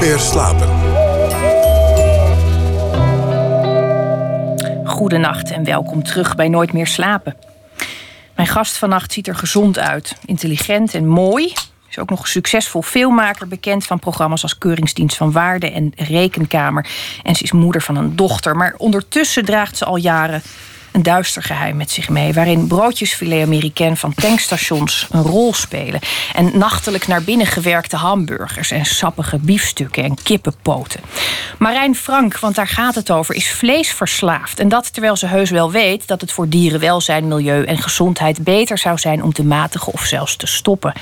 meer slapen. Goedenacht en welkom terug bij Nooit meer slapen. Mijn gast vannacht ziet er gezond uit, intelligent en mooi. Is ook nog succesvol filmmaker, bekend van programma's als Keuringsdienst van Waarde en Rekenkamer. En ze is moeder van een dochter. Maar ondertussen draagt ze al jaren een duister geheim met zich mee... waarin broodjesfilet Amerikaan van tankstations een rol spelen... en nachtelijk naar binnen gewerkte hamburgers... en sappige biefstukken en kippenpoten. Marijn Frank, want daar gaat het over, is vleesverslaafd. En dat terwijl ze heus wel weet dat het voor dierenwelzijn, milieu en gezondheid... beter zou zijn om te matigen of zelfs te stoppen.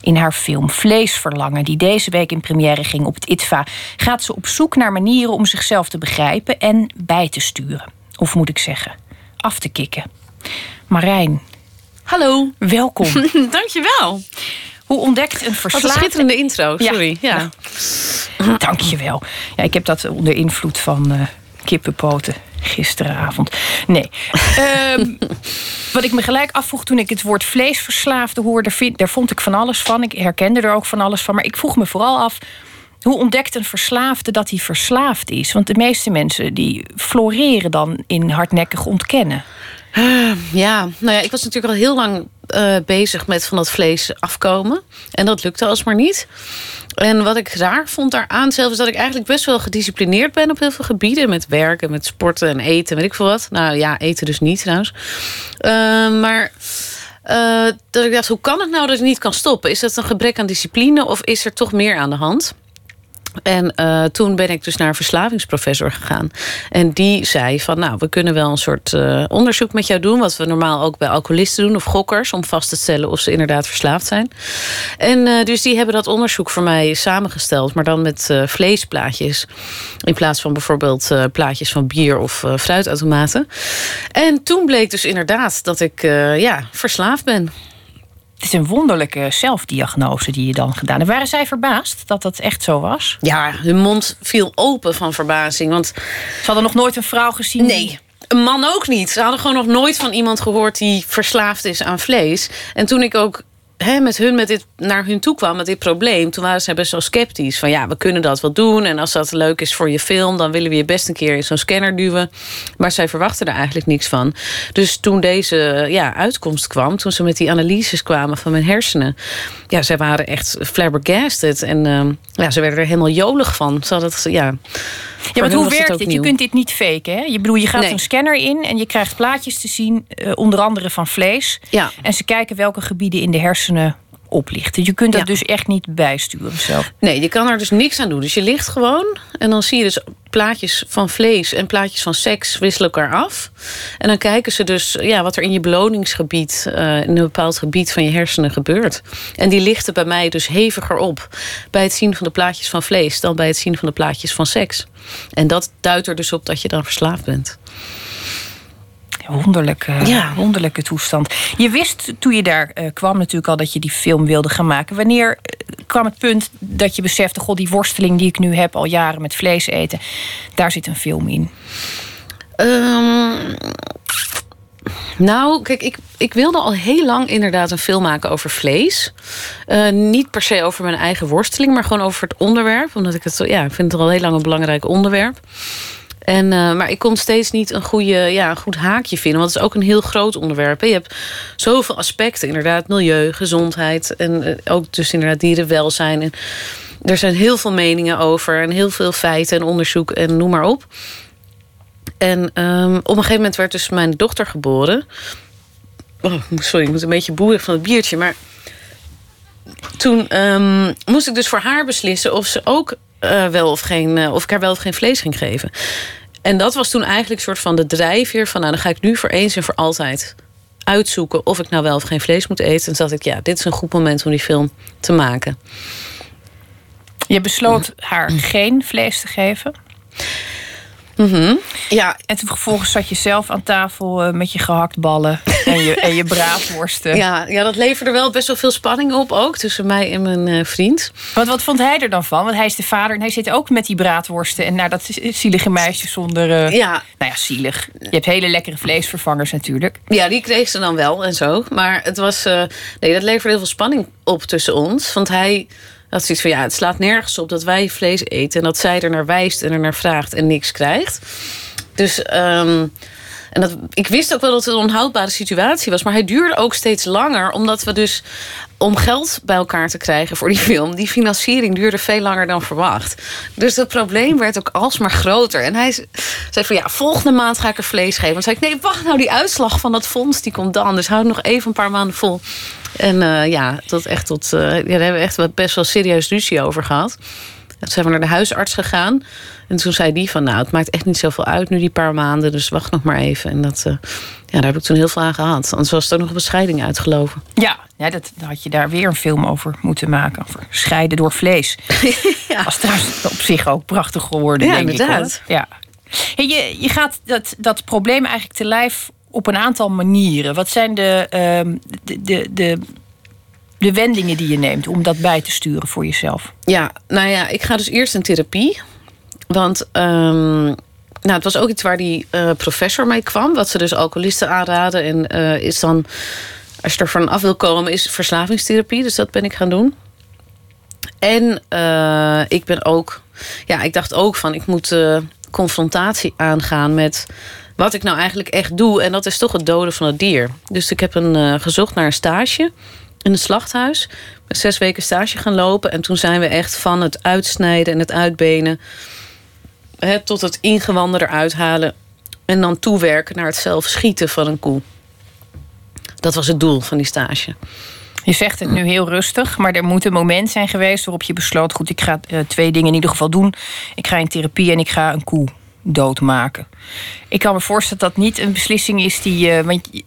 In haar film Vleesverlangen, die deze week in première ging op het ITVA... gaat ze op zoek naar manieren om zichzelf te begrijpen en bij te sturen. Of moet ik zeggen, af te kicken. Marijn. Hallo. Welkom. Dankjewel. Hoe ontdekt een verslaafde... Wat een schitterende intro, sorry. Ja. ja. Dankjewel. Ja, ik heb dat onder invloed van uh, kippenpoten gisteravond. Nee. um, wat ik me gelijk afvroeg toen ik het woord vleesverslaafde hoorde... Vind, daar vond ik van alles van. Ik herkende er ook van alles van. Maar ik vroeg me vooral af... Hoe ontdekt een verslaafde dat hij verslaafd is? Want de meeste mensen die floreren dan in hardnekkig ontkennen. Ja, nou ja, ik was natuurlijk al heel lang uh, bezig met van dat vlees afkomen. En dat lukte alsmaar niet. En wat ik raar vond daaraan zelf is dat ik eigenlijk best wel gedisciplineerd ben op heel veel gebieden. Met werken, met sporten en eten, weet ik veel wat. Nou ja, eten dus niet trouwens. Uh, maar dat ik dacht, hoe kan het nou dat ik niet kan stoppen? Is dat een gebrek aan discipline of is er toch meer aan de hand? En uh, toen ben ik dus naar een verslavingsprofessor gegaan. En die zei van, nou, we kunnen wel een soort uh, onderzoek met jou doen... wat we normaal ook bij alcoholisten doen of gokkers... om vast te stellen of ze inderdaad verslaafd zijn. En uh, dus die hebben dat onderzoek voor mij samengesteld... maar dan met vleesplaatjes... in plaats van bijvoorbeeld plaatjes van bier of fruitautomaten. En toen bleek dus inderdaad dat ik ja, verslaafd ben. Het is een wonderlijke zelfdiagnose die je dan gedaan hebt. Waren zij verbaasd dat dat echt zo was? Ja, hun mond viel open van verbazing. Want ze hadden nog nooit een vrouw gezien. Nee. Een man ook niet. Ze hadden gewoon nog nooit van iemand gehoord die verslaafd is aan vlees. En toen ik ook met hun met dit, naar hun toe kwam met dit probleem... toen waren ze best wel sceptisch. Van ja, we kunnen dat wel doen. En als dat leuk is voor je film... dan willen we je best een keer in zo'n scanner duwen. Maar zij verwachten er eigenlijk niks van. Dus toen deze ja, uitkomst kwam... toen ze met die analyses kwamen van mijn hersenen... ja, zij waren echt flabbergasted. En uh, ja, ze werden er helemaal jolig van. Ze hadden ja... Ja, maar hoe werkt het? Je kunt dit niet faken. Hè? Je bedoel, je gaat nee. een scanner in en je krijgt plaatjes te zien, uh, onder andere van vlees. Ja. En ze kijken welke gebieden in de hersenen oplichten. Je kunt dat ja. dus echt niet bijsturen zelf. Nee, je kan er dus niks aan doen. Dus je ligt gewoon en dan zie je dus plaatjes van vlees en plaatjes van seks wisselen elkaar af. En dan kijken ze dus ja, wat er in je beloningsgebied, uh, in een bepaald gebied van je hersenen gebeurt. En die lichten bij mij dus heviger op bij het zien van de plaatjes van vlees dan bij het zien van de plaatjes van seks. En dat duidt er dus op dat je dan verslaafd bent. Wonderlijke, ja. wonderlijke toestand. Je wist toen je daar uh, kwam natuurlijk al dat je die film wilde gaan maken. Wanneer uh, kwam het punt dat je besefte... god, die worsteling die ik nu heb al jaren met vlees eten... daar zit een film in? Um, nou, kijk, ik, ik wilde al heel lang inderdaad een film maken over vlees. Uh, niet per se over mijn eigen worsteling, maar gewoon over het onderwerp. Omdat ik het, ja, ik vind het al heel lang een belangrijk onderwerp. En, uh, maar ik kon steeds niet een, goede, ja, een goed haakje vinden. Want het is ook een heel groot onderwerp. Je hebt zoveel aspecten. Inderdaad, milieu, gezondheid. En uh, ook dus inderdaad dierenwelzijn. En er zijn heel veel meningen over. En heel veel feiten en onderzoek en noem maar op. En um, op een gegeven moment werd dus mijn dochter geboren. Oh, sorry, ik moet een beetje boerig van het biertje. Maar toen um, moest ik dus voor haar beslissen of ze ook uh, wel of geen, uh, of ik haar wel of geen vlees ging geven. En dat was toen eigenlijk een soort van de drijfveer van, nou dan ga ik nu voor eens en voor altijd uitzoeken of ik nou wel of geen vlees moet eten. En toen dacht ik, ja, dit is een goed moment om die film te maken. Je besloot haar geen vlees te geven. Mm -hmm. Ja. En toen vervolgens zat je zelf aan tafel uh, met je gehaktballen en je, en je braadworsten. Ja, ja, dat leverde wel best wel veel spanning op ook tussen mij en mijn uh, vriend. Want wat vond hij er dan van? Want hij is de vader en hij zit ook met die braadworsten en naar dat zielige meisje zonder. Uh, ja. Nou ja, zielig. Je hebt hele lekkere vleesvervangers natuurlijk. Ja, die kreeg ze dan wel en zo. Maar het was. nee, dat leverde heel veel spanning op tussen ons. Want hij Dat zoiets van ja, het slaat nergens op dat wij vlees eten en dat zij er naar wijst en er naar vraagt en niks krijgt. Dus ehm, en dat, ik wist ook wel dat het een onhoudbare situatie was, maar hij duurde ook steeds langer, omdat we dus om geld bij elkaar te krijgen voor die film, die financiering duurde veel langer dan verwacht. Dus het probleem werd ook alsmaar groter. En hij zei van ja, volgende maand ga ik er vlees geven. Want zei ik, nee, wacht nou, die uitslag van dat fonds die komt dan. Dus houd nog even een paar maanden vol. En uh, ja, tot echt tot, uh, ja, daar hebben we echt best wel serieus ruzie over gehad. Toen zijn we naar de huisarts gegaan. En toen zei die van, nou, het maakt echt niet zoveel uit nu die paar maanden. Dus wacht nog maar even. En dat, uh, ja, daar heb ik toen heel veel aan gehad. Anders was het ook nog een bescheiding uitgelopen. Ja, ja dat dan had je daar weer een film over moeten maken. Over scheiden door vlees. ja. Was trouwens op zich ook prachtig geworden, ja, denk inderdaad. ik. Ja, hey, je, je gaat dat, dat probleem eigenlijk te lijf op een aantal manieren. Wat zijn de, uh, de, de, de de wendingen die je neemt om dat bij te sturen voor jezelf? Ja, nou ja, ik ga dus eerst in therapie. Want um, nou, het was ook iets waar die uh, professor mee kwam. Wat ze dus alcoholisten aanraden. En uh, is dan, als je er van af wil komen, is verslavingstherapie. Dus dat ben ik gaan doen. En uh, ik ben ook, ja, ik dacht ook van, ik moet confrontatie aangaan met wat ik nou eigenlijk echt doe. En dat is toch het doden van het dier. Dus ik heb een, gezocht naar een stage in het slachthuis. Zes weken stage gaan lopen. En toen zijn we echt van het uitsnijden en het uitbenen... He, tot het ingewanden eruit halen... en dan toewerken naar het zelf schieten van een koe. Dat was het doel van die stage. Je zegt het nu heel rustig, maar er moet een moment zijn geweest... waarop je besloot, goed, ik ga uh, twee dingen in ieder geval doen. Ik ga in therapie en ik ga een koe doodmaken. Ik kan me voorstellen dat dat niet een beslissing is die... Uh, want ik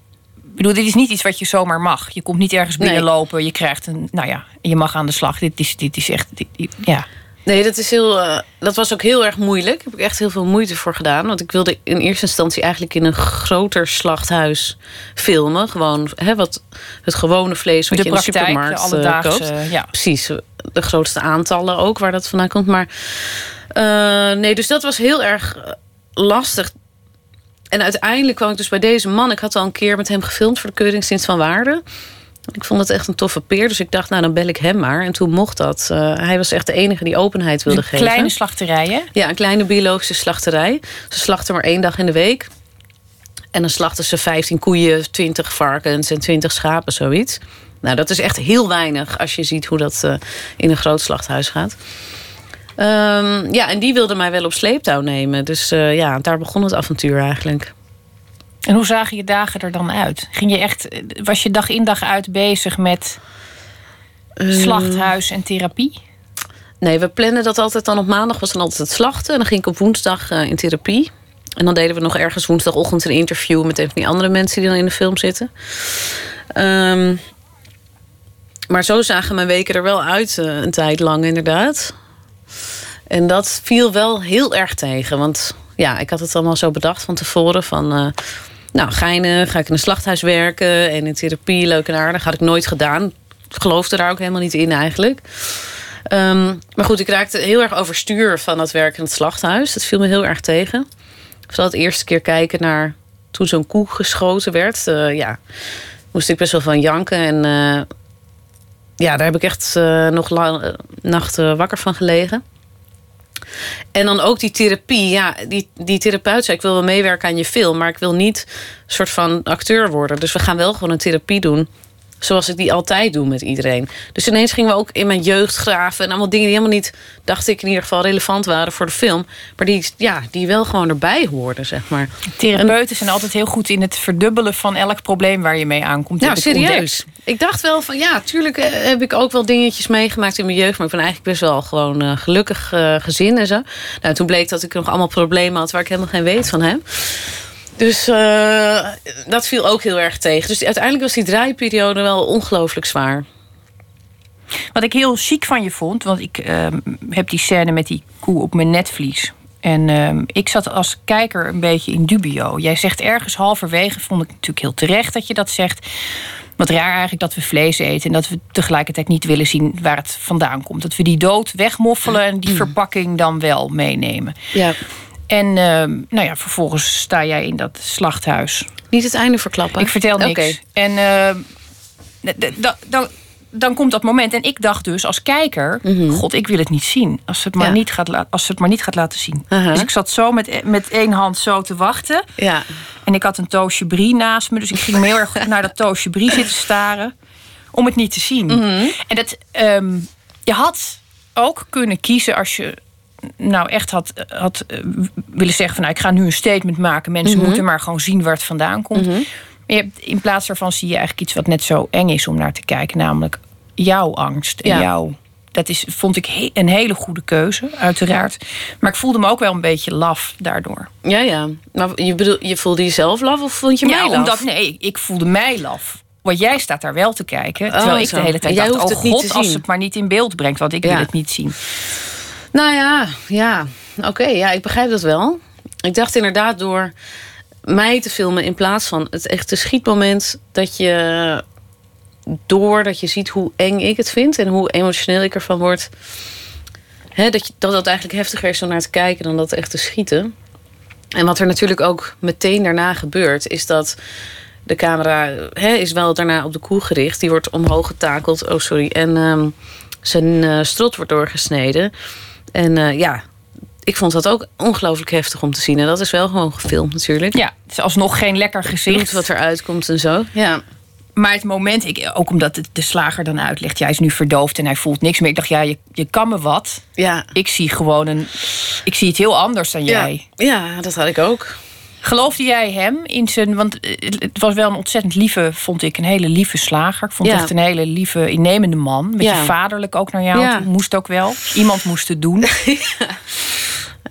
bedoel, dit is niet iets wat je zomaar mag. Je komt niet ergens binnenlopen. Nee. Je krijgt een. Nou ja, je mag aan de slag. Dit is, dit is echt. Dit, ja. Nee, dat, is heel, uh, dat was ook heel erg moeilijk. Daar heb ik echt heel veel moeite voor gedaan. Want ik wilde in eerste instantie eigenlijk in een groter slachthuis filmen. Gewoon hè, wat, het gewone vlees wat de je praktijk, in de supermarkt de alledaagse, koopt. Ja. Precies, de grootste aantallen ook waar dat vandaan komt. Maar uh, nee, dus dat was heel erg lastig en uiteindelijk kwam ik dus bij deze man. Ik had al een keer met hem gefilmd voor de Keuringsdienst van Waarde. Ik vond het echt een toffe peer. Dus ik dacht, nou dan bel ik hem maar. En toen mocht dat. Uh, hij was echt de enige die openheid wilde een geven. kleine slachterij, hè? Ja, een kleine biologische slachterij. Ze slachten maar één dag in de week. En dan slachten ze 15 koeien, 20 varkens en 20 schapen, zoiets. Nou, dat is echt heel weinig als je ziet hoe dat uh, in een groot slachthuis gaat. Um, ja, en die wilde mij wel op sleeptouw nemen. Dus uh, ja, daar begon het avontuur eigenlijk. En hoe zagen je dagen er dan uit? Ging je echt, was je dag in dag uit bezig met slachthuis en therapie? Nee, we plannen dat altijd dan op maandag was dan altijd het slachten. En dan ging ik op woensdag uh, in therapie. En dan deden we nog ergens woensdagochtend een interview met een van die andere mensen die dan in de film zitten. Um, maar zo zagen mijn weken er wel uit, uh, een tijd lang inderdaad. En dat viel wel heel erg tegen. Want ja, ik had het allemaal zo bedacht van tevoren. Van, uh, nou, geinig, ga ik in een slachthuis werken en in therapie, leuk en aardig. Had ik nooit gedaan. Ik geloofde daar ook helemaal niet in eigenlijk. Um, maar goed, ik raakte heel erg overstuur van dat werk in het slachthuis. Dat viel me heel erg tegen. Ik zal het eerste keer kijken naar toen zo'n koe geschoten werd. Uh, ja, moest ik best wel van janken. En uh, ja, daar heb ik echt nog lang, nachten wakker van gelegen. En dan ook die therapie. Ja, die, die therapeut zei: Ik wil wel meewerken aan je film, maar ik wil niet een soort van acteur worden. Dus we gaan wel gewoon een therapie doen. Zoals ik die altijd doe met iedereen. Dus ineens gingen we ook in mijn jeugd graven. En allemaal dingen die helemaal niet, dacht ik in ieder geval, relevant waren voor de film. Maar die, ja, die wel gewoon erbij hoorden, zeg maar. Therapeuten zijn altijd heel goed in het verdubbelen van elk probleem waar je mee aankomt. Nou, serieus. Ik dacht wel van, ja, tuurlijk heb ik ook wel dingetjes meegemaakt in mijn jeugd. Maar ik ben eigenlijk best wel gewoon uh, gelukkig uh, gezin en zo. Nou, toen bleek dat ik nog allemaal problemen had waar ik helemaal geen weet van heb. Dus uh, dat viel ook heel erg tegen. Dus uiteindelijk was die draaiperiode wel ongelooflijk zwaar. Wat ik heel chic van je vond, want ik uh, heb die scène met die koe op mijn netvlies. En uh, ik zat als kijker een beetje in dubio. Jij zegt ergens halverwege, vond ik natuurlijk heel terecht dat je dat zegt. Wat raar eigenlijk dat we vlees eten en dat we tegelijkertijd niet willen zien waar het vandaan komt. Dat we die dood wegmoffelen en die verpakking dan wel meenemen. Ja. En uh, nou ja, vervolgens sta jij in dat slachthuis. Niet het einde verklappen. Ik vertel niks. Okay. En uh, dan, dan komt dat moment. En ik dacht dus als kijker: God, ik wil het niet zien. Als ze het maar, Ja. niet, gaat als ze het maar niet gaat laten zien. Dus ik zat zo met, met één hand zo te wachten. Ja. En ik had een toosje brie naast me. Dus ik ging heel erg naar dat toosje brie zitten staren. Om het niet te zien. En dat, ehm, je had ook kunnen kiezen als je nou echt had, had eh, willen zeggen van... Nou, ik ga nu een statement maken. Mensen moeten maar gewoon zien waar het vandaan komt. Maar je hebt, in plaats daarvan zie je eigenlijk iets wat net zo eng is om naar te kijken. Namelijk jouw angst en Ja. jouw... Dat is, vond ik he- een hele goede keuze, uiteraard. Maar ik voelde me ook wel een beetje laf daardoor. Ja, ja. Maar je, bedoel, je voelde jezelf laf of vond je mij Ja, laf? omdat nee, ik voelde mij laf. Want jij staat daar wel te kijken. Terwijl ik zo. de hele tijd jij dacht, oh het niet god, als het maar niet in beeld brengt. Want ik Ja. wil het niet zien. Nou ja. Oké, ja, ik begrijp dat wel. Ik dacht inderdaad door mij te filmen in plaats van het echte schietmoment dat je doordat je ziet hoe eng ik het vind en hoe emotioneel ik ervan word. Hè, dat, je, dat dat eigenlijk heftiger is om naar te kijken dan dat echt te schieten. En wat er natuurlijk ook meteen daarna gebeurt, is dat de camera is wel daarna op de koe gericht. Die wordt omhoog getakeld. Oh, sorry. En ehm, zijn eh, strot wordt doorgesneden. En eh, ja, ik vond dat ook ongelooflijk heftig om te zien. En dat is wel gewoon gefilmd natuurlijk. Ja, het is alsnog geen lekker Bloed gezicht. wat eruit komt en zo. Ja. Maar het moment, ik, ook omdat de slager dan uitlegt... jij is nu verdoofd en hij voelt niks meer. Ik dacht, ja, je, je kan me wat. Ja. Ik zie gewoon een... Ik zie het heel anders dan jij. ja, dat had ik ook. Geloofde jij hem in zijn... Want eh, het was wel een ontzettend lieve, vond ik, een hele lieve slager. Ik vond het Ja. echt een hele lieve, innemende man. Een beetje Ja. vaderlijk ook naar jou Ja. Moest ook wel. Iemand moest het doen.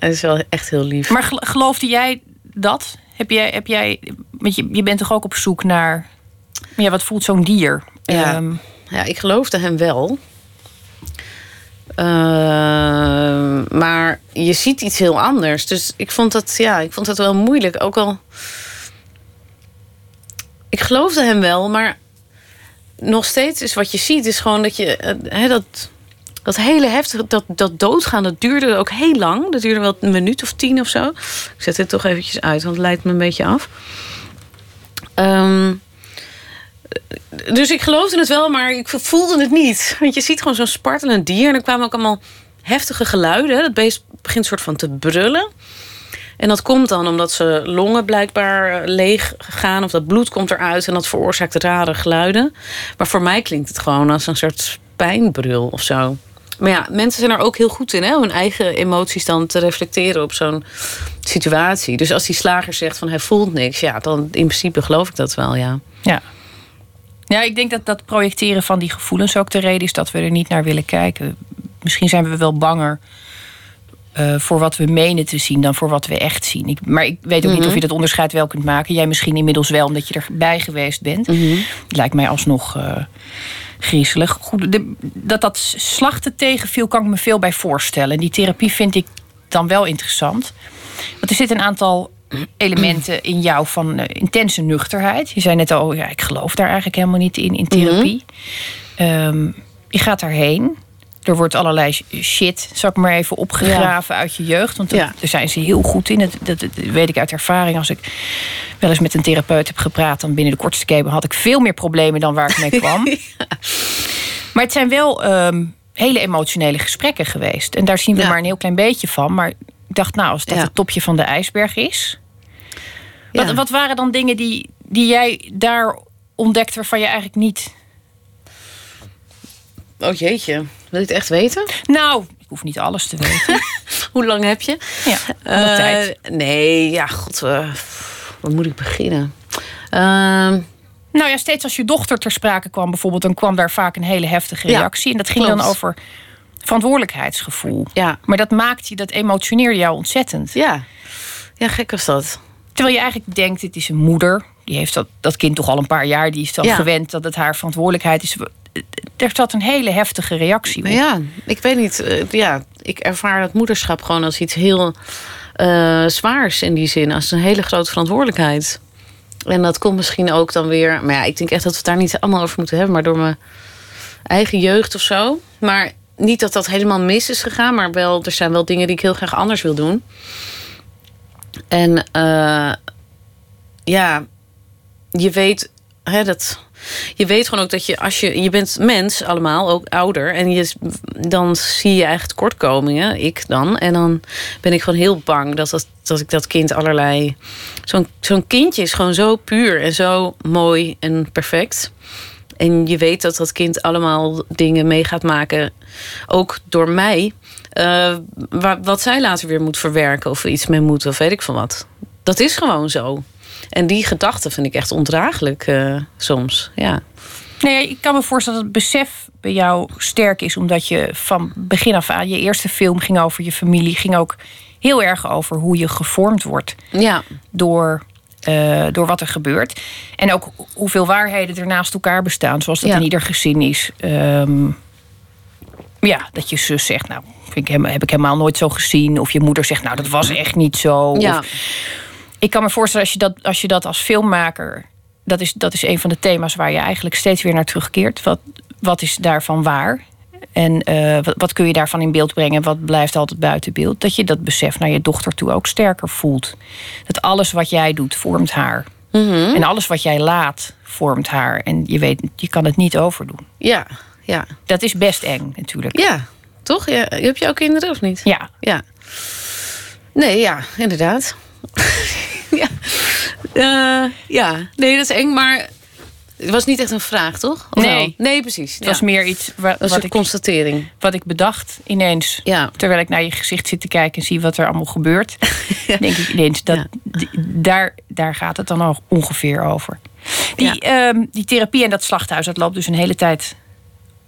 Het is wel echt heel lief. Maar gel- geloofde jij dat? Heb jij, heb jij, want je, je bent toch ook op zoek naar. Ja, wat voelt zo'n dier? Ja. Ehm, Ja, ik geloofde hem wel. Ehm, maar je ziet iets heel anders. Dus ik vond dat, ja, ik vond dat wel moeilijk. Ook al. Ik geloofde hem wel, maar nog steeds is wat je ziet, is gewoon dat je. eh, hè, dat, dat hele heftige, dat, dat doodgaan, dat duurde ook heel lang. Dat duurde wel een minuut of tien of zo. Ik zet dit toch eventjes uit, want het leidt me een beetje af. Ehm, dus ik geloofde het wel, maar ik voelde het niet. Want je ziet gewoon zo'n spartelend dier. En er kwamen ook allemaal heftige geluiden. Het beest begint soort van te brullen. En dat komt dan omdat ze longen blijkbaar leeg gaan. Of dat bloed komt eruit en dat veroorzaakt rare geluiden. Maar voor mij klinkt het gewoon als een soort pijnbrul of zo. Maar ja, mensen zijn er ook heel goed in, hè? hun eigen emoties dan te reflecteren op zo'n situatie. Dus als die slager zegt van hij voelt niks, ja, dan in principe geloof ik dat wel, ja. ja. Ja, ik denk dat dat projecteren van die gevoelens ook de reden is dat we er niet naar willen kijken. Misschien zijn we wel banger eh, voor wat we menen te zien dan voor wat we echt zien. Ik, maar ik weet ook niet of je dat onderscheid wel kunt maken. Jij misschien inmiddels wel, omdat je erbij geweest bent. Het lijkt mij alsnog eh, griezelig. Goed, de- dat dat slachten tegenviel, kan ik me veel bij voorstellen. En die therapie vind ik dan wel interessant. Want er zitten een aantal elementen in jou van eh, intense nuchterheid. Je zei net al, ja, ik geloof daar eigenlijk helemaal niet in, in therapie. Ehm, je gaat daarheen. Er wordt allerlei sh- shit, zal ik maar even opgegraven uit je jeugd. Want dat- Ja. daar zijn ze heel goed in. Dat, dat, dat weet ik uit ervaring. Als ik wel eens met een therapeut heb gepraat... dan binnen de kortste keer had ik veel meer problemen dan waar ik mee kwam. Maar het zijn wel ehm, hele emotionele gesprekken geweest. En daar zien we maar een heel klein beetje van. Maar ik dacht, nou, als dat Ja. het topje van de ijsberg is... Ja. Wat, wat waren dan dingen die, die jij daar ontdekte... waarvan je eigenlijk niet... Oh jeetje, wil je het echt weten? Nou, ik hoef niet alles te weten. Hoe lang heb je? ja, Eh, tijd. Nee, ja, god, eh, waar moet ik beginnen? Ehm, Nou ja, steeds als je dochter ter sprake kwam bijvoorbeeld... dan kwam daar vaak een hele heftige Ja, reactie. en dat ging dan over verantwoordelijkheidsgevoel. ja, Maar dat maakt je, dat emotioneerde jou ontzettend. ja. Ja, gek was dat. Terwijl je eigenlijk denkt, het is een moeder. Die heeft dat, dat kind toch al een paar jaar. Die is dan Ja. gewend dat het haar verantwoordelijkheid is. Er zat een hele heftige reactie op. Ja, ik weet niet. eh, ja, ik ervaar dat moederschap gewoon als iets heel eh, zwaars in die zin. Als een hele grote verantwoordelijkheid. En dat komt misschien ook dan weer... Maar ja, ik denk echt dat we het daar niet allemaal over moeten hebben. Maar door mijn eigen jeugd of zo. Maar niet dat dat helemaal mis is gegaan. Maar wel, er zijn wel dingen die ik heel graag anders wil doen. En eh, ja, je weet hè, dat je weet gewoon ook dat je, als je, je bent mens allemaal, ook ouder. En je, dan zie je eigen tekortkomingen, ik dan. En dan ben ik gewoon heel bang dat, dat, dat ik dat kind allerlei... Zo'n zo'n kindje is gewoon zo puur en zo mooi en perfect. En je weet dat dat kind allemaal dingen mee gaat maken, ook door mij. Uh, wat zij later weer moet verwerken of iets mee moet, of weet ik van wat. Dat is gewoon zo. En die gedachte vind ik echt ondraaglijk uh, soms. Ja. Nee, ik kan me voorstellen dat het besef bij jou sterk is, omdat je van begin af aan je eerste film ging over je familie, ging ook heel erg over hoe je gevormd wordt ja. door, uh, door wat er gebeurt. En ook hoeveel waarheden er naast elkaar bestaan, zoals dat in ieder gezin is. Um, ja, dat je zus zegt, nou, vind ik, heb ik helemaal nooit zo gezien. Of je moeder zegt, nou, dat was echt niet zo. Ja. Of, ik kan me voorstellen als je dat als, je dat als filmmaker. Dat is, dat is een van de thema's waar je eigenlijk steeds weer naar terugkeert. Wat, wat is daarvan waar? En uh, wat, wat, kun je daarvan in beeld brengen? Wat blijft altijd buiten beeld? Dat je dat besef naar je dochter toe ook sterker voelt. Dat alles wat jij doet vormt haar. Mm -hmm. En alles wat jij laat vormt haar. En je weet, je kan het niet overdoen. Ja, ja. Dat is best eng natuurlijk. Ja, toch? Ja. Heb je ook kinderen of niet? Ja. ja. Nee, ja, inderdaad. ja. Uh, ja, nee, dat is eng, maar het was niet echt een vraag, toch? Of nee. Wel? Nee, precies. Het ja. was meer iets wat, was wat een ik, constatering. Wat ik bedacht ineens. Ja. Terwijl ik naar je gezicht zit te kijken en zie wat er allemaal gebeurt. ja. Denk ik ineens, dat, daar, daar gaat het dan al ongeveer over. Die, um, die therapie en dat slachthuis, dat loopt dus een hele tijd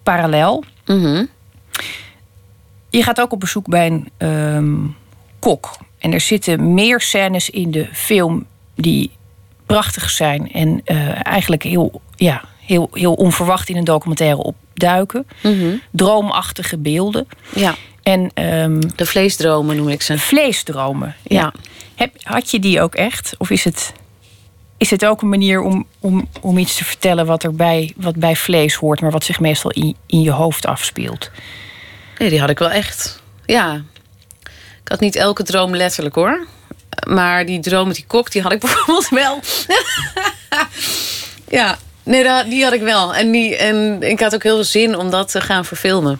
parallel. Mm -hmm. Je gaat ook op bezoek bij een um, kok. En er zitten meer scènes in de film die prachtig zijn. En uh, eigenlijk heel, ja, heel, heel onverwacht in een documentaire opduiken. Mm -hmm. Droomachtige beelden. Ja. En, um, de vleesdromen noem ik ze. Vleesdromen, ja. ja. Heb, had je die ook echt? Of is het, is het ook een manier om, om, om iets te vertellen wat, er bij, wat bij vlees hoort, maar wat zich meestal in, in je hoofd afspeelt? Nee, die had ik wel echt. Ja. Ik had niet elke droom letterlijk hoor. Maar die droom met die kok, die had ik bijvoorbeeld wel. ja, nee, die had ik wel. En, die, en ik had ook heel veel zin om dat te gaan verfilmen.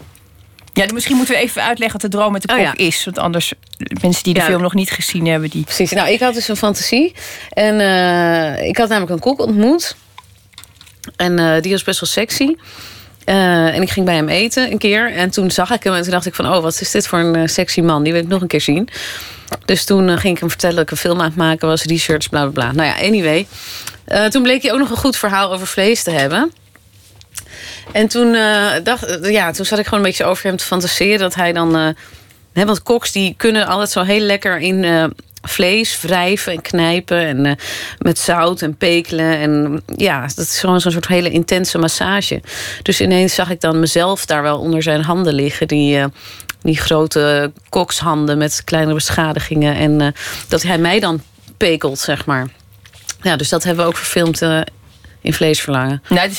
Ja, misschien moeten we even uitleggen wat de droom met de kok oh, ja. is. Want anders, mensen die de Ja. film nog niet gezien hebben, die. Precies. Nou, ik had dus een fantasie. En uh, ik had namelijk een kok ontmoet. En uh, die was best wel sexy. Uh, en ik ging bij hem eten een keer. En toen zag ik hem en toen dacht ik van... oh, wat is dit voor een sexy man? Die wil ik nog een keer zien. Dus toen ging ik hem vertellen dat ik een film aan het maken was. Research, bla, bla, bla. Nou ja, anyway. toen bleek hij ook nog een goed verhaal over vlees te hebben. En toen, dacht, ja, toen zat ik gewoon een beetje over hem te fantaseren. Dat hij dan... Want koks die kunnen altijd zo heel lekker in vlees wrijven en knijpen. En met zout en pekelen. En ja, dat is gewoon zo'n soort hele intense massage. Dus ineens zag ik dan mezelf daar wel onder zijn handen liggen. Die, die grote kokshanden met kleinere beschadigingen. En dat hij mij dan pekelt, zeg maar. Ja, dus dat hebben we ook verfilmd in vleesverlangen. Nou,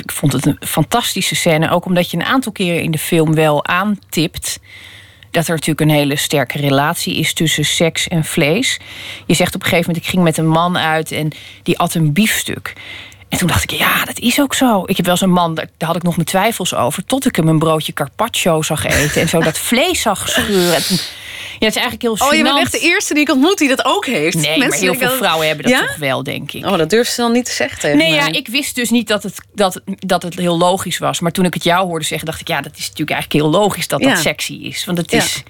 ik vond het een fantastische scène. Ook omdat je een aantal keren in de film wel aantipt. Dat er natuurlijk een hele sterke relatie is tussen seks en vlees. Je zegt op een gegeven moment: ik ging met een man uit en die at een biefstuk. En toen dacht ik, ja, dat is ook zo. Ik heb wel eens een man, daar had ik nog mijn twijfels over. Tot ik hem een broodje carpaccio zag eten. En zo dat vlees zag scheuren. Ja, het is eigenlijk heel Oh, je bent echt de eerste die ik ontmoet die dat ook heeft. Nee, Mensen maar heel veel dat... vrouwen hebben dat ja? toch wel, denk ik. Oh, dat durf ze dan niet te zeggen tegen Nee, mij. ja, ik wist dus niet dat het, dat, dat het heel logisch was. Maar toen ik het jou hoorde zeggen, dacht ik... ja, dat is natuurlijk eigenlijk heel logisch dat ja. dat sexy is. Want het is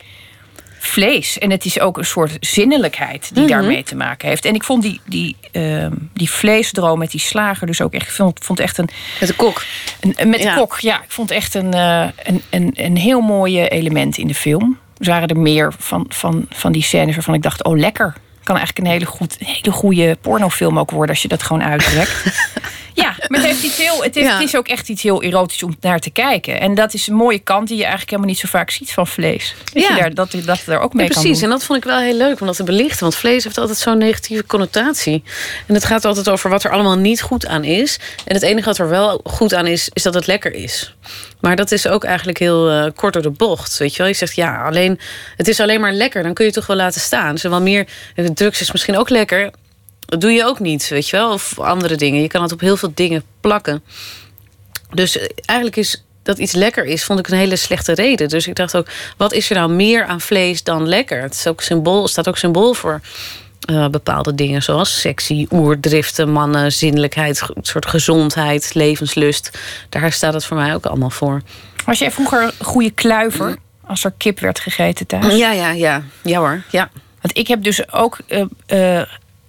vlees. En het is ook een soort zinnelijkheid die mm -hmm. daarmee te maken heeft. En ik vond die, die, uh, die vleesdroom met die slager dus ook echt... Ik vond, vond echt een... Met de kok. Een, met de kok, ja. Ik vond echt een, uh, een, een, een heel mooi element in de film waren er meer van, van, van die scènes waarvan ik dacht: oh, lekker. Kan eigenlijk een hele, goed, een hele goede pornofilm ook worden als je dat gewoon uittrekt. ja, maar het, heeft iets heel, het, heeft, ja. het is ook echt iets heel erotisch om naar te kijken. En dat is een mooie kant die je eigenlijk helemaal niet zo vaak ziet van vlees. Dat ja. je daar, dat, dat er ook mee ja, kan Precies, en dat vond ik wel heel leuk om dat te belichten. Want vlees heeft altijd zo'n negatieve connotatie. En het gaat altijd over wat er allemaal niet goed aan is. En het enige wat er wel goed aan is, is dat het lekker is. Maar dat is ook eigenlijk heel uh, kort door de bocht. Weet je wel? Je zegt ja, alleen, het is alleen maar lekker. Dan kun je het toch wel laten staan. Dus wel meer, drugs is misschien ook lekker. Dat doe je ook niet, weet je wel? Of andere dingen. Je kan het op heel veel dingen plakken. Dus eh, eigenlijk is dat iets lekker is, vond ik een hele slechte reden. Dus ik dacht ook, wat is er nou meer aan vlees dan lekker? Het is ook symbool, staat ook symbool voor uh, bepaalde dingen, zoals sexy, oerdriften, mannen, zinnelijkheid, soort gezondheid, levenslust. Daar staat het voor mij ook allemaal voor. Was jij vroeger een goede kluiver als er kip werd gegeten thuis? Ja, ja, ja. Ja hoor, ja. Want ik heb dus ook, uh, uh,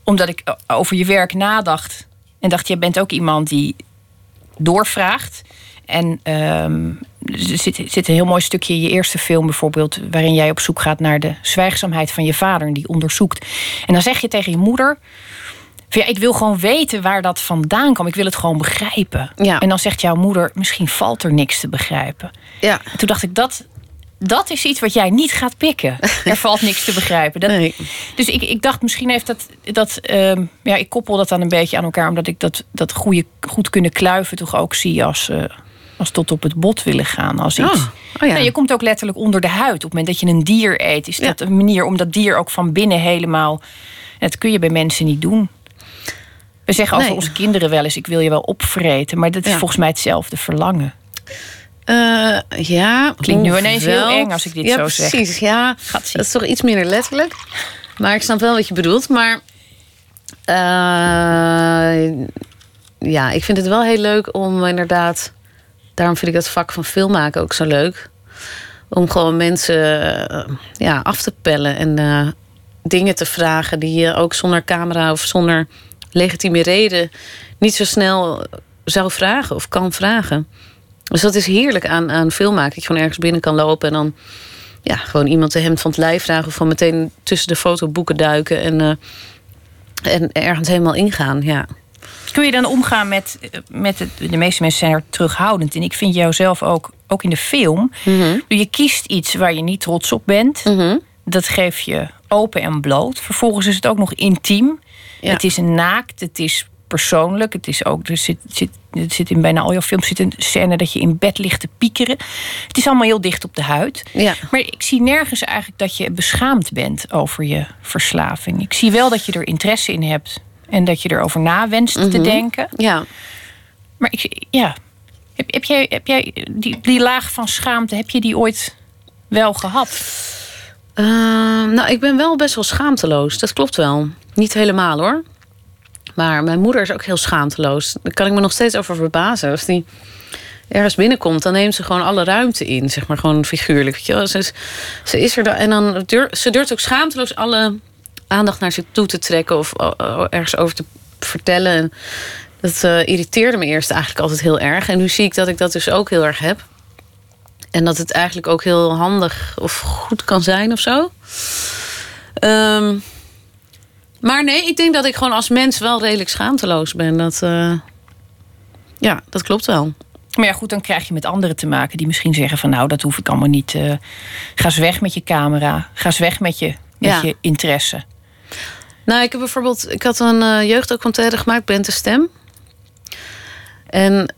omdat ik over je werk nadacht... en dacht, jij bent ook iemand die doorvraagt... En um, er zit, zit, een heel mooi stukje in je eerste film bijvoorbeeld... waarin jij op zoek gaat naar de zwijgzaamheid van je vader... en die onderzoekt. En dan zeg je tegen je moeder... Van, ja, ik wil gewoon weten waar dat vandaan kwam. Ik wil het gewoon begrijpen. Ja. En dan zegt jouw moeder... misschien valt er niks te begrijpen. Ja. En toen dacht ik, dat, dat is iets wat jij niet gaat pikken. Er valt niks te begrijpen. Dat, nee. Dus ik, ik dacht, misschien heeft dat. dat uh, ja, ik koppel dat dan een beetje aan elkaar, omdat ik dat, dat goede, goed kunnen kluiven toch ook zie als. Uh, als tot op het bot willen gaan. Als iets. Oh, oh ja. nee, je komt ook letterlijk onder de huid. Op het moment dat je een dier eet, is dat Ja. een manier om dat dier ook van binnen helemaal. Dat kun je bij mensen niet doen. We zeggen over Nee. onze kinderen wel eens: ik wil je wel opvreten. Maar dat is Ja. volgens mij hetzelfde verlangen. Eh, ja. Klinkt nu ineens heel eng als ik dit ja, zo zeg. Precies, ja. Dat is toch iets minder letterlijk. Maar ik snap wel wat je bedoelt. Maar eh, ja, ik vind het wel heel leuk om inderdaad... Daarom vind ik dat vak van filmmaken ook zo leuk. Om gewoon mensen eh, ja, af te pellen en dingen te vragen... die je ook zonder camera of zonder legitieme reden... niet zo snel zou vragen of kan vragen. Dus dat is heerlijk aan, aan filmmaken. Dat je gewoon ergens binnen kan lopen en dan ja, gewoon iemand de hemd van het lijf vragen. Of van meteen tussen de fotoboeken duiken en, eh, en ergens helemaal ingaan. Ja. Kun je dan omgaan met, met het, de meeste mensen zijn er terughoudend. En ik vind jou zelf ook, ook in de film. Je kiest iets waar je niet trots op bent. Mhm. Dat geef je open en bloot. Vervolgens is het ook nog intiem. Ja. Het is naakt, het is persoonlijk. Het is ook, er zit, zit, het zit in bijna al jouw films zit een scène dat je in bed ligt te piekeren. Het is allemaal heel dicht op de huid. Ja. Maar ik zie nergens eigenlijk dat je beschaamd bent over je verslaving. Ik zie wel dat je er interesse in hebt en dat je erover na wenst te Mhm. denken. ja. Maar ik, ja. Heb, heb jij, heb jij die, die laag van schaamte, heb je die ooit wel gehad? Ehm, nou, ik ben wel best wel schaamteloos. Dat klopt wel. Niet helemaal hoor. Maar mijn moeder is ook heel schaamteloos. Daar kan ik me nog steeds over verbazen. Als die ergens binnenkomt, dan neemt ze gewoon alle ruimte in. Zeg maar gewoon figuurlijk. Weet je wel. Ze, is, er dan. En dan ze durft ook schaamteloos alle aandacht naar zich toe te trekken. Of oh, oh, ergens over te vertellen. En dat eh, irriteerde me eerst eigenlijk altijd heel erg. En nu zie ik dat ik dat dus ook heel erg heb. En dat het eigenlijk ook heel handig of goed kan zijn of zo. Ehm, maar nee, ik denk dat ik gewoon als mens wel redelijk schaamteloos ben. Dat, eh, ja, dat klopt wel. Maar ja, goed, dan krijg je met anderen te maken die misschien zeggen van nou, dat hoef ik allemaal niet. eh, ga eens weg met je camera. Ga eens weg met je, met Ja. je interesse. Nou, ik heb bijvoorbeeld, ik had een eh jeugddocumentaire gemaakt, Bent de Stem. En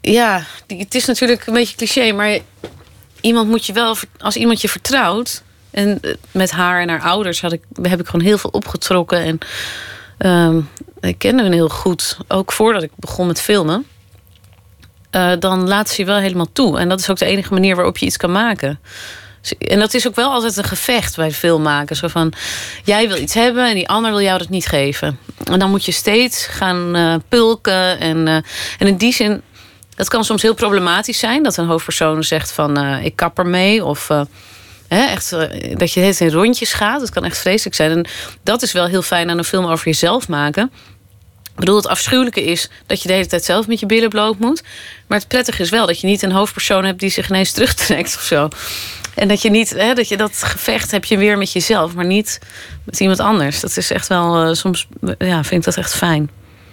ja, die- het is natuurlijk een beetje cliché, maar iemand moet je wel, als iemand je vertrouwt. En eh, met haar en haar ouders had ik, heb ik gewoon heel veel opgetrokken. En ehm, ik kende hen heel goed, ook voordat ik begon met filmen. Eh, dan laat ze je wel helemaal toe. En dat is ook de enige manier waarop je iets kan maken. En dat is ook wel altijd een gevecht bij filmmaken. Zo van, jij wil iets hebben en die ander wil jou dat niet geven. En dan moet je steeds gaan eh, pulken. En, en in die zin, dat kan soms heel problematisch zijn. Dat een hoofdpersoon zegt van, ik kap ermee. Of hè, echt, eh, dat je het in rondjes gaat. Dat kan echt vreselijk zijn. En dat is wel heel fijn aan een film over jezelf maken. Ik bedoel, het afschuwelijke is dat je de hele tijd zelf met je billen bloot moet. Maar het prettige is wel dat je niet een hoofdpersoon hebt die zich ineens terugtrekt of zo. En dat je niet, hè, dat je dat gevecht heb je weer met jezelf, maar niet met iemand anders. Dat is echt wel, eh, soms ja, vind ik dat echt fijn.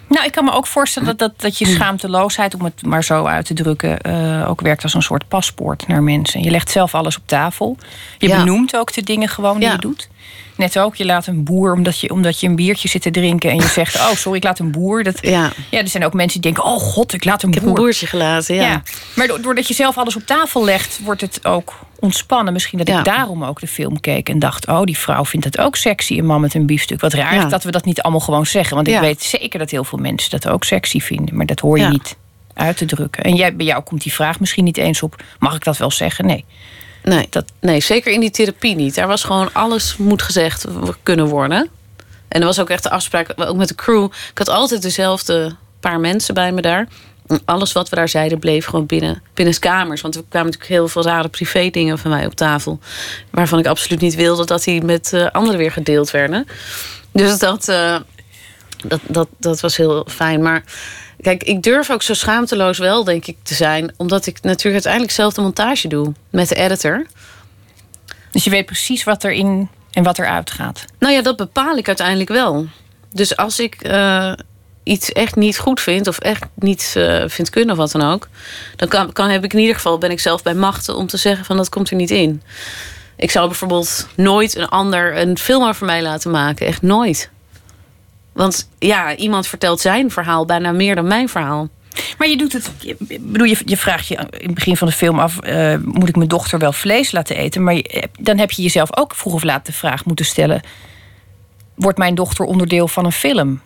Nou, ik kan me ook voorstellen dat, dat, dat je schaamteloosheid, om het maar zo uit te drukken, eh, ook werkt als een soort paspoort naar mensen. Je legt zelf alles op tafel. Je Ja. benoemt ook de dingen gewoon die Ja. je doet. Net ook. Je laat een boer, omdat je, omdat je een biertje zit te drinken... en je zegt, oh, sorry, ik laat een boer. Dat, Ja. ja, er zijn ook mensen die denken, oh god, ik laat een Ik heb boer. een boertje gelaten, ja. Ja. Maar do- doordat je zelf alles op tafel legt, wordt het ook ontspannen. Misschien dat Ja. ik daarom ook de film keek en dacht... oh, die vrouw vindt het ook sexy, een man met een biefstuk. Wat raar Ja. dat we dat niet allemaal gewoon zeggen. Want ik weet zeker dat heel veel mensen dat ook sexy vinden. Maar dat hoor je niet uit te drukken. En jij, bij jou komt die vraag misschien niet eens op... mag ik dat wel zeggen? Nee. Nee, Dat- nee, zeker in die therapie niet. Daar was gewoon alles moet gezegd kunnen worden. En er was ook echt de afspraak, ook met de crew. Ik had altijd dezelfde paar mensen bij me daar. Alles wat we daar zeiden bleef gewoon binnen, binnen kamers. Want er kwamen natuurlijk heel veel rare privé dingen van mij op tafel. Waarvan ik absoluut niet wilde dat die met eh, anderen weer gedeeld werden. Dus dat, eh, dat, dat, dat was heel fijn. Maar kijk, ik durf ook zo schaamteloos wel, denk ik, te zijn. Omdat ik natuurlijk uiteindelijk zelf de montage doe met de editor. Dus je weet precies wat erin en wat eruit gaat. Nou ja, dat bepaal ik uiteindelijk wel. Dus als ik eh, iets echt niet goed vind of echt niet eh, vind kunnen of wat dan ook, dan kan, kan heb ik in ieder geval ben ik zelf bij machten om te zeggen van dat komt er niet in. Ik zou bijvoorbeeld nooit een ander een film over mij laten maken, echt nooit. Want ja, iemand vertelt zijn verhaal bijna meer dan mijn verhaal. Maar je doet het. Bedoel, je, je vraagt je in het begin van de film af: eh, moet ik mijn dochter wel vlees laten eten? Maar je- dan heb je jezelf ook vroeg of laat de vraag moeten stellen: wordt mijn dochter onderdeel van een film?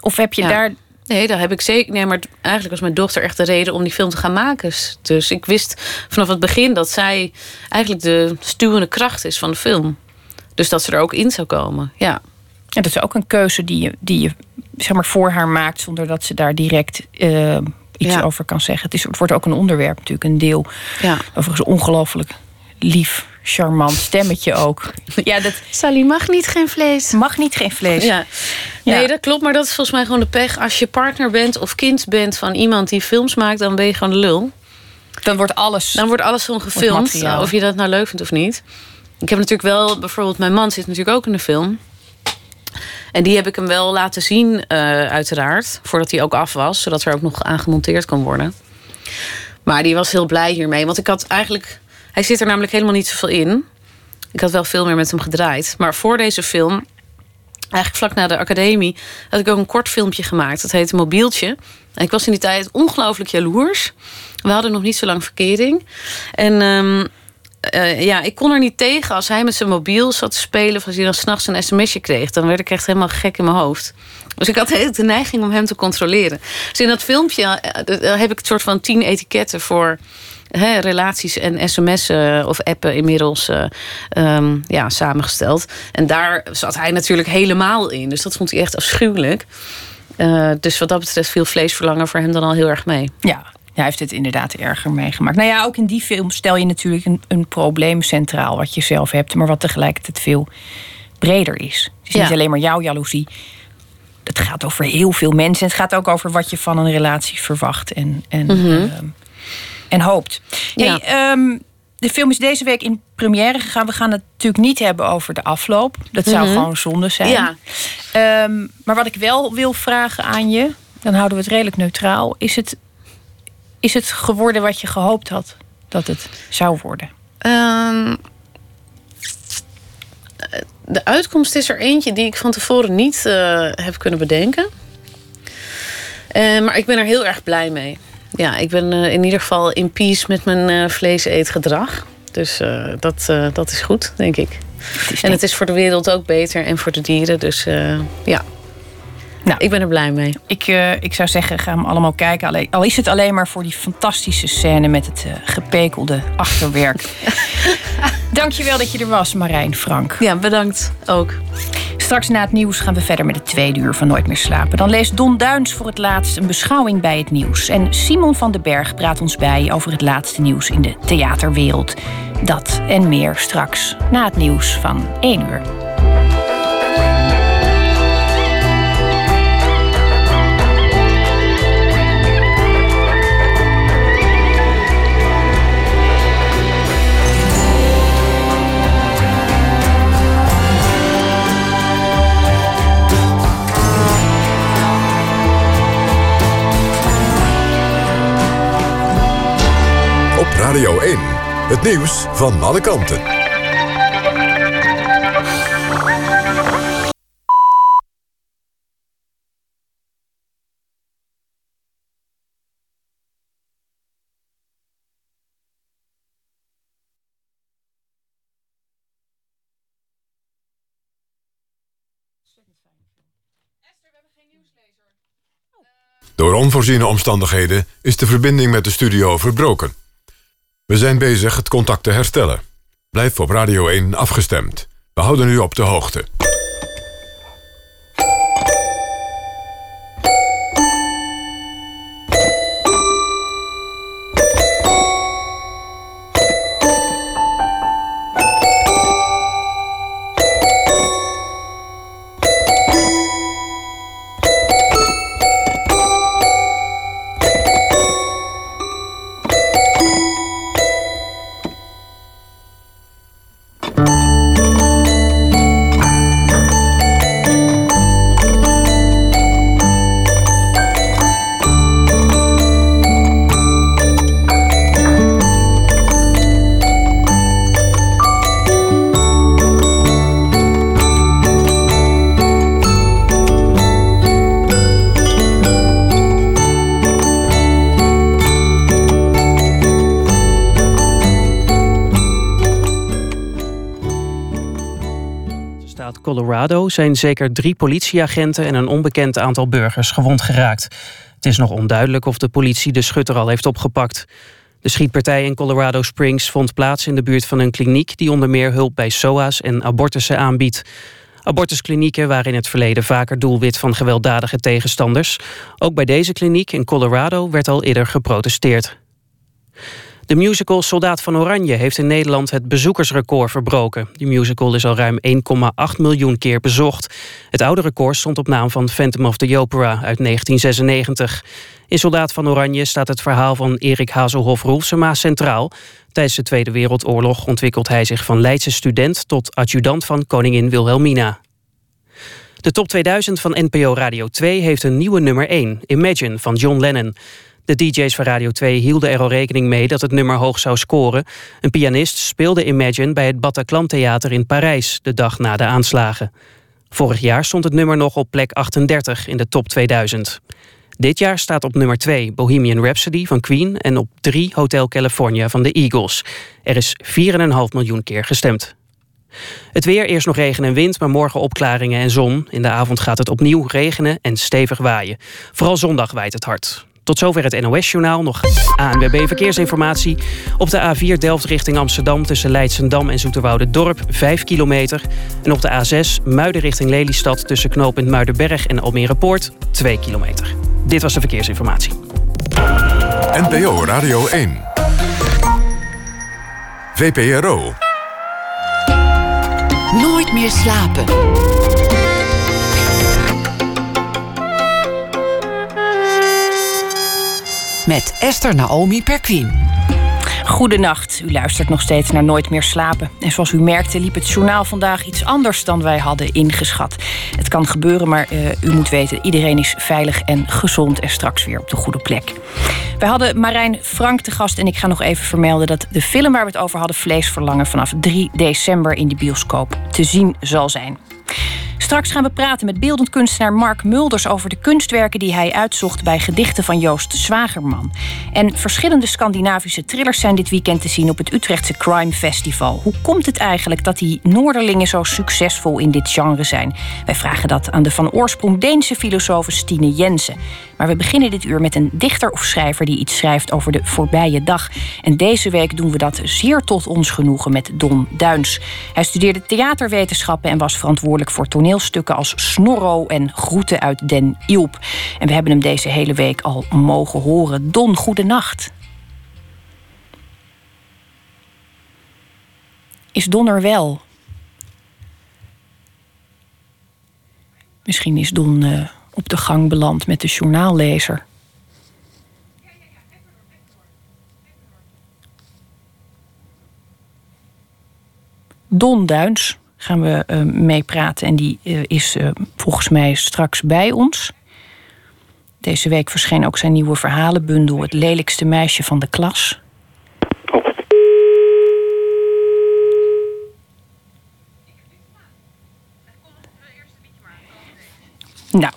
Of heb je Ja. daar. Nee, daar heb ik zeker. Nee, maar eigenlijk was mijn dochter echt de reden om die film te gaan maken. Dus ik wist vanaf het begin dat zij eigenlijk de stuwende kracht is van de film. Dus dat ze er ook in zou komen. Ja, En dat is ook een keuze die je, die je zeg maar, voor haar maakt, zonder dat ze daar direct eh, iets Ja. over kan zeggen. Het, is, het wordt ook een onderwerp, natuurlijk, een deel. ja. Overigens, ongelooflijk lief, charmant stemmetje ook. Ja, dat Sally mag niet geen vlees. mag niet geen vlees. Ja. Ja. Nee, dat klopt. Maar dat is volgens mij gewoon de pech. Als je partner bent of kind bent van iemand die films maakt, dan ben je gewoon de lul. Dan wordt alles. Dan wordt alles gewoon gefilmd. Of je dat nou leuk vindt of niet. Ik heb natuurlijk wel, bijvoorbeeld, mijn man zit natuurlijk ook in de film. En die heb ik hem wel laten zien, eh, uiteraard. Voordat hij ook af was, zodat er ook nog aan gemonteerd kon worden. Maar die was heel blij hiermee. Want ik had eigenlijk. Hij zit er namelijk helemaal niet zoveel in. Ik had wel veel meer met hem gedraaid. Maar voor deze film, eigenlijk vlak na de academie, had ik ook een kort filmpje gemaakt. Dat heette Mobieltje. En ik was in die tijd ongelooflijk jaloers. We hadden nog niet zo lang verkering. En ehm, eh, ja, ik kon er niet tegen als hij met zijn mobiel zat te spelen. Of als hij dan s'nachts een sms'je kreeg. Dan werd ik echt helemaal gek in mijn hoofd. Dus ik had de neiging om hem te controleren. Dus in dat filmpje eh, heb ik het soort van tien etiketten voor relaties en sms'en of appen inmiddels eh, ehm, ja, samengesteld. En daar zat hij natuurlijk helemaal in. Dus dat vond hij echt afschuwelijk. Eh, dus wat dat betreft viel vleesverlangen voor hem dan al heel erg mee. Ja, hij heeft het inderdaad erger meegemaakt. Nou ja, ook in die film stel je natuurlijk een, een probleem centraal wat je zelf hebt, maar wat tegelijkertijd veel breder is. Het is Ja. niet alleen maar jouw jaloezie. Het gaat over heel veel mensen. Het gaat ook over wat je van een relatie verwacht en, en, ehm, en hoopt. Ja. Hey, ehm, de film is deze week in première gegaan. We gaan het natuurlijk niet hebben over de afloop. Dat zou gewoon zonde zijn. Ja. Ehm, maar wat ik wel wil vragen aan je, dan houden we het redelijk neutraal. Is het, is het geworden wat je gehoopt had dat het zou worden? Ehm, de uitkomst is er eentje die ik van tevoren niet eh, heb kunnen bedenken. Eh, maar ik ben er heel erg blij mee. Ja, ik ben eh, in ieder geval in peace met mijn vlees-eetgedrag. Dus dat, dat is goed, denk ik. En het is voor de wereld ook beter en voor de dieren. Dus ja, Nou. ik ben er blij mee. Ik, eh, ik zou zeggen, ga hem allemaal kijken. Alleen, al is het alleen maar voor die fantastische scène met het eh, gepekelde achterwerk. Dankjewel dat je er was, Marijn Frank. Ja, bedankt ook. Straks na het nieuws gaan we verder met het tweede uur van Nooit meer slapen. Dan leest Don Duins voor het laatst een beschouwing bij het nieuws. En Simon van den Berg praat ons bij over het laatste nieuws in de theaterwereld. Dat en meer straks na het nieuws van 1 uur. Radio 1. Het nieuws van alle kanten. Door onvoorziene omstandigheden is de verbinding met de studio verbroken. We zijn bezig het contact te herstellen. Blijf op Radio 1 afgestemd. We houden u op de hoogte. Colorado zijn zeker drie politieagenten en een onbekend aantal burgers gewond geraakt. Het is nog onduidelijk of de politie de schutter al heeft opgepakt. De schietpartij in Colorado Springs vond plaats in de buurt van een kliniek die onder meer hulp bij SOA's en abortussen aanbiedt. Abortusklinieken waren in het verleden vaker doelwit van gewelddadige tegenstanders. Ook bij deze kliniek in Colorado werd al eerder geprotesteerd. De musical Soldaat van Oranje heeft in Nederland het bezoekersrecord verbroken. Die musical is al ruim 1,8 miljoen keer bezocht. Het oude record stond op naam van Phantom of the Opera uit 1996. In Soldaat van Oranje staat het verhaal van Erik Hazelhoff-Roelsema centraal. Tijdens de Tweede Wereldoorlog ontwikkelt hij zich van Leidse student... tot adjudant van koningin Wilhelmina. De top 2000 van NPO Radio 2 heeft een nieuwe nummer 1, Imagine, van John Lennon. De DJ's van Radio 2 hielden er al rekening mee dat het nummer hoog zou scoren. Een pianist speelde Imagine bij het Bataclan Theater in Parijs... de dag na de aanslagen. Vorig jaar stond het nummer nog op plek 38 in de top 2000. Dit jaar staat op nummer 2 Bohemian Rhapsody van Queen... en op 3 Hotel California van de Eagles. Er is 4,5 miljoen keer gestemd. Het weer, eerst nog regen en wind, maar morgen opklaringen en zon. In de avond gaat het opnieuw regenen en stevig waaien. Vooral zondag waait het hard. Tot zover het NOS-journaal. Nog ANWB Verkeersinformatie. Op de A4 Delft richting Amsterdam tussen Leidsendam en Dorp 5 kilometer. En op de A6 Muiden richting Lelystad tussen knooppunt Muidenberg en Almere Poort 2 kilometer. Dit was de verkeersinformatie. NPO Radio 1. VPRO. Nooit meer slapen. Met Esther Naomi Perquin. Goedenacht, u luistert nog steeds naar Nooit meer slapen. En zoals u merkte liep het journaal vandaag iets anders dan wij hadden ingeschat. Het kan gebeuren, maar uh, u moet weten... iedereen is veilig en gezond en straks weer op de goede plek. Wij hadden Marijn Frank te gast en ik ga nog even vermelden... dat de film waar we het over hadden, Vleesverlangen... vanaf 3 december in de bioscoop te zien zal zijn. Straks gaan we praten met beeldend kunstenaar Mark Mulders over de kunstwerken die hij uitzocht bij gedichten van Joost Zwagerman. En verschillende Scandinavische thrillers zijn dit weekend te zien op het Utrechtse Crime Festival. Hoe komt het eigenlijk dat die Noorderlingen zo succesvol in dit genre zijn? Wij vragen dat aan de van oorsprong Deense filosoof Stine Jensen. Maar we beginnen dit uur met een dichter of schrijver die iets schrijft over de voorbije dag. En deze week doen we dat zeer tot ons genoegen met Don Duins. Hij studeerde theaterwetenschappen en was verantwoordelijk voor toneelstukken als Snorro en Groeten uit Den Ilp. En we hebben hem deze hele week al mogen horen. Don, goedenacht. Is Don er wel? Misschien is Don uh, op de gang beland met de journaallezer. Don Duins gaan we uh, mee praten en die uh, is uh, volgens mij straks bij ons. Deze week verscheen ook zijn nieuwe verhalenbundel Het lelijkste meisje van de klas. Nou,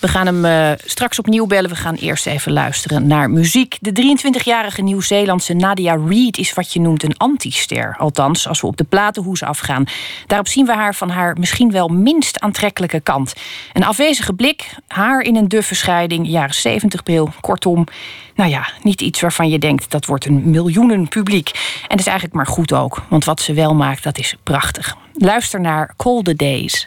we, gaan hem uh, straks opnieuw bellen. We gaan eerst even luisteren naar muziek. De 23-jarige Nieuw-Zeelandse Nadia Reid is wat je noemt een antister. Althans, als we op de platenhoes afgaan. Daarop zien we haar van haar misschien wel minst aantrekkelijke kant. Een afwezige blik, haar in een duffe scheiding, jaren 70 bril. Kortom, nou ja, niet iets waarvan je denkt dat wordt een miljoenen publiek. En dat is eigenlijk maar goed ook, want wat ze wel maakt, dat is prachtig. Luister naar Call the Days.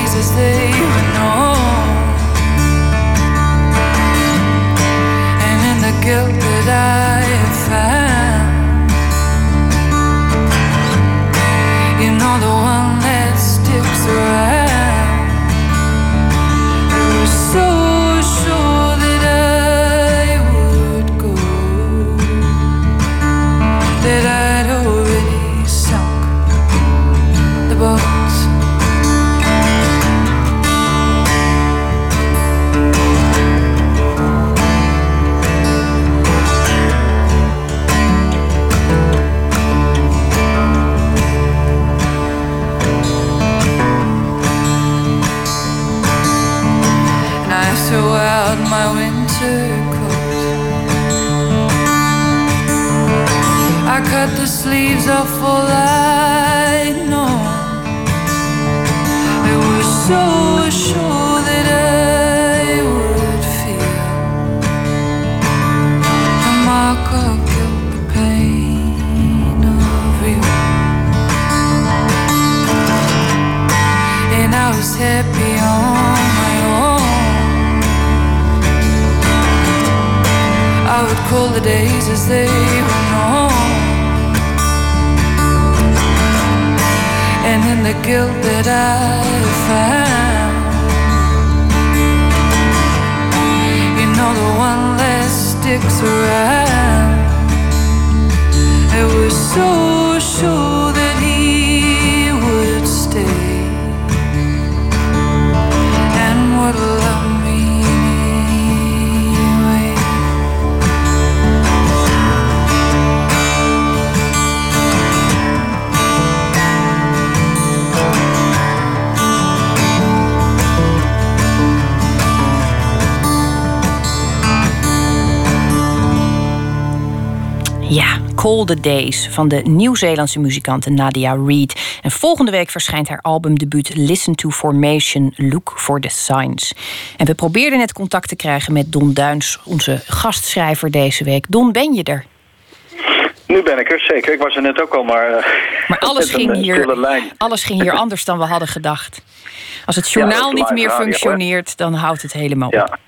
call the days as they the Days van de Nieuw-Zeelandse muzikante Nadia Reid. En volgende week verschijnt haar albumdebuut Listen to Formation, Look for the Signs. En we probeerden net contact te krijgen met Don Duins, onze gastschrijver deze week. Don, ben je er? Nu ben ik er, zeker. Ik was er net ook al, maar... Uh, maar alles, ging hier, alles ging hier anders dan we hadden gedacht. Als het journaal ja, niet meer functioneert, dan houdt het helemaal op.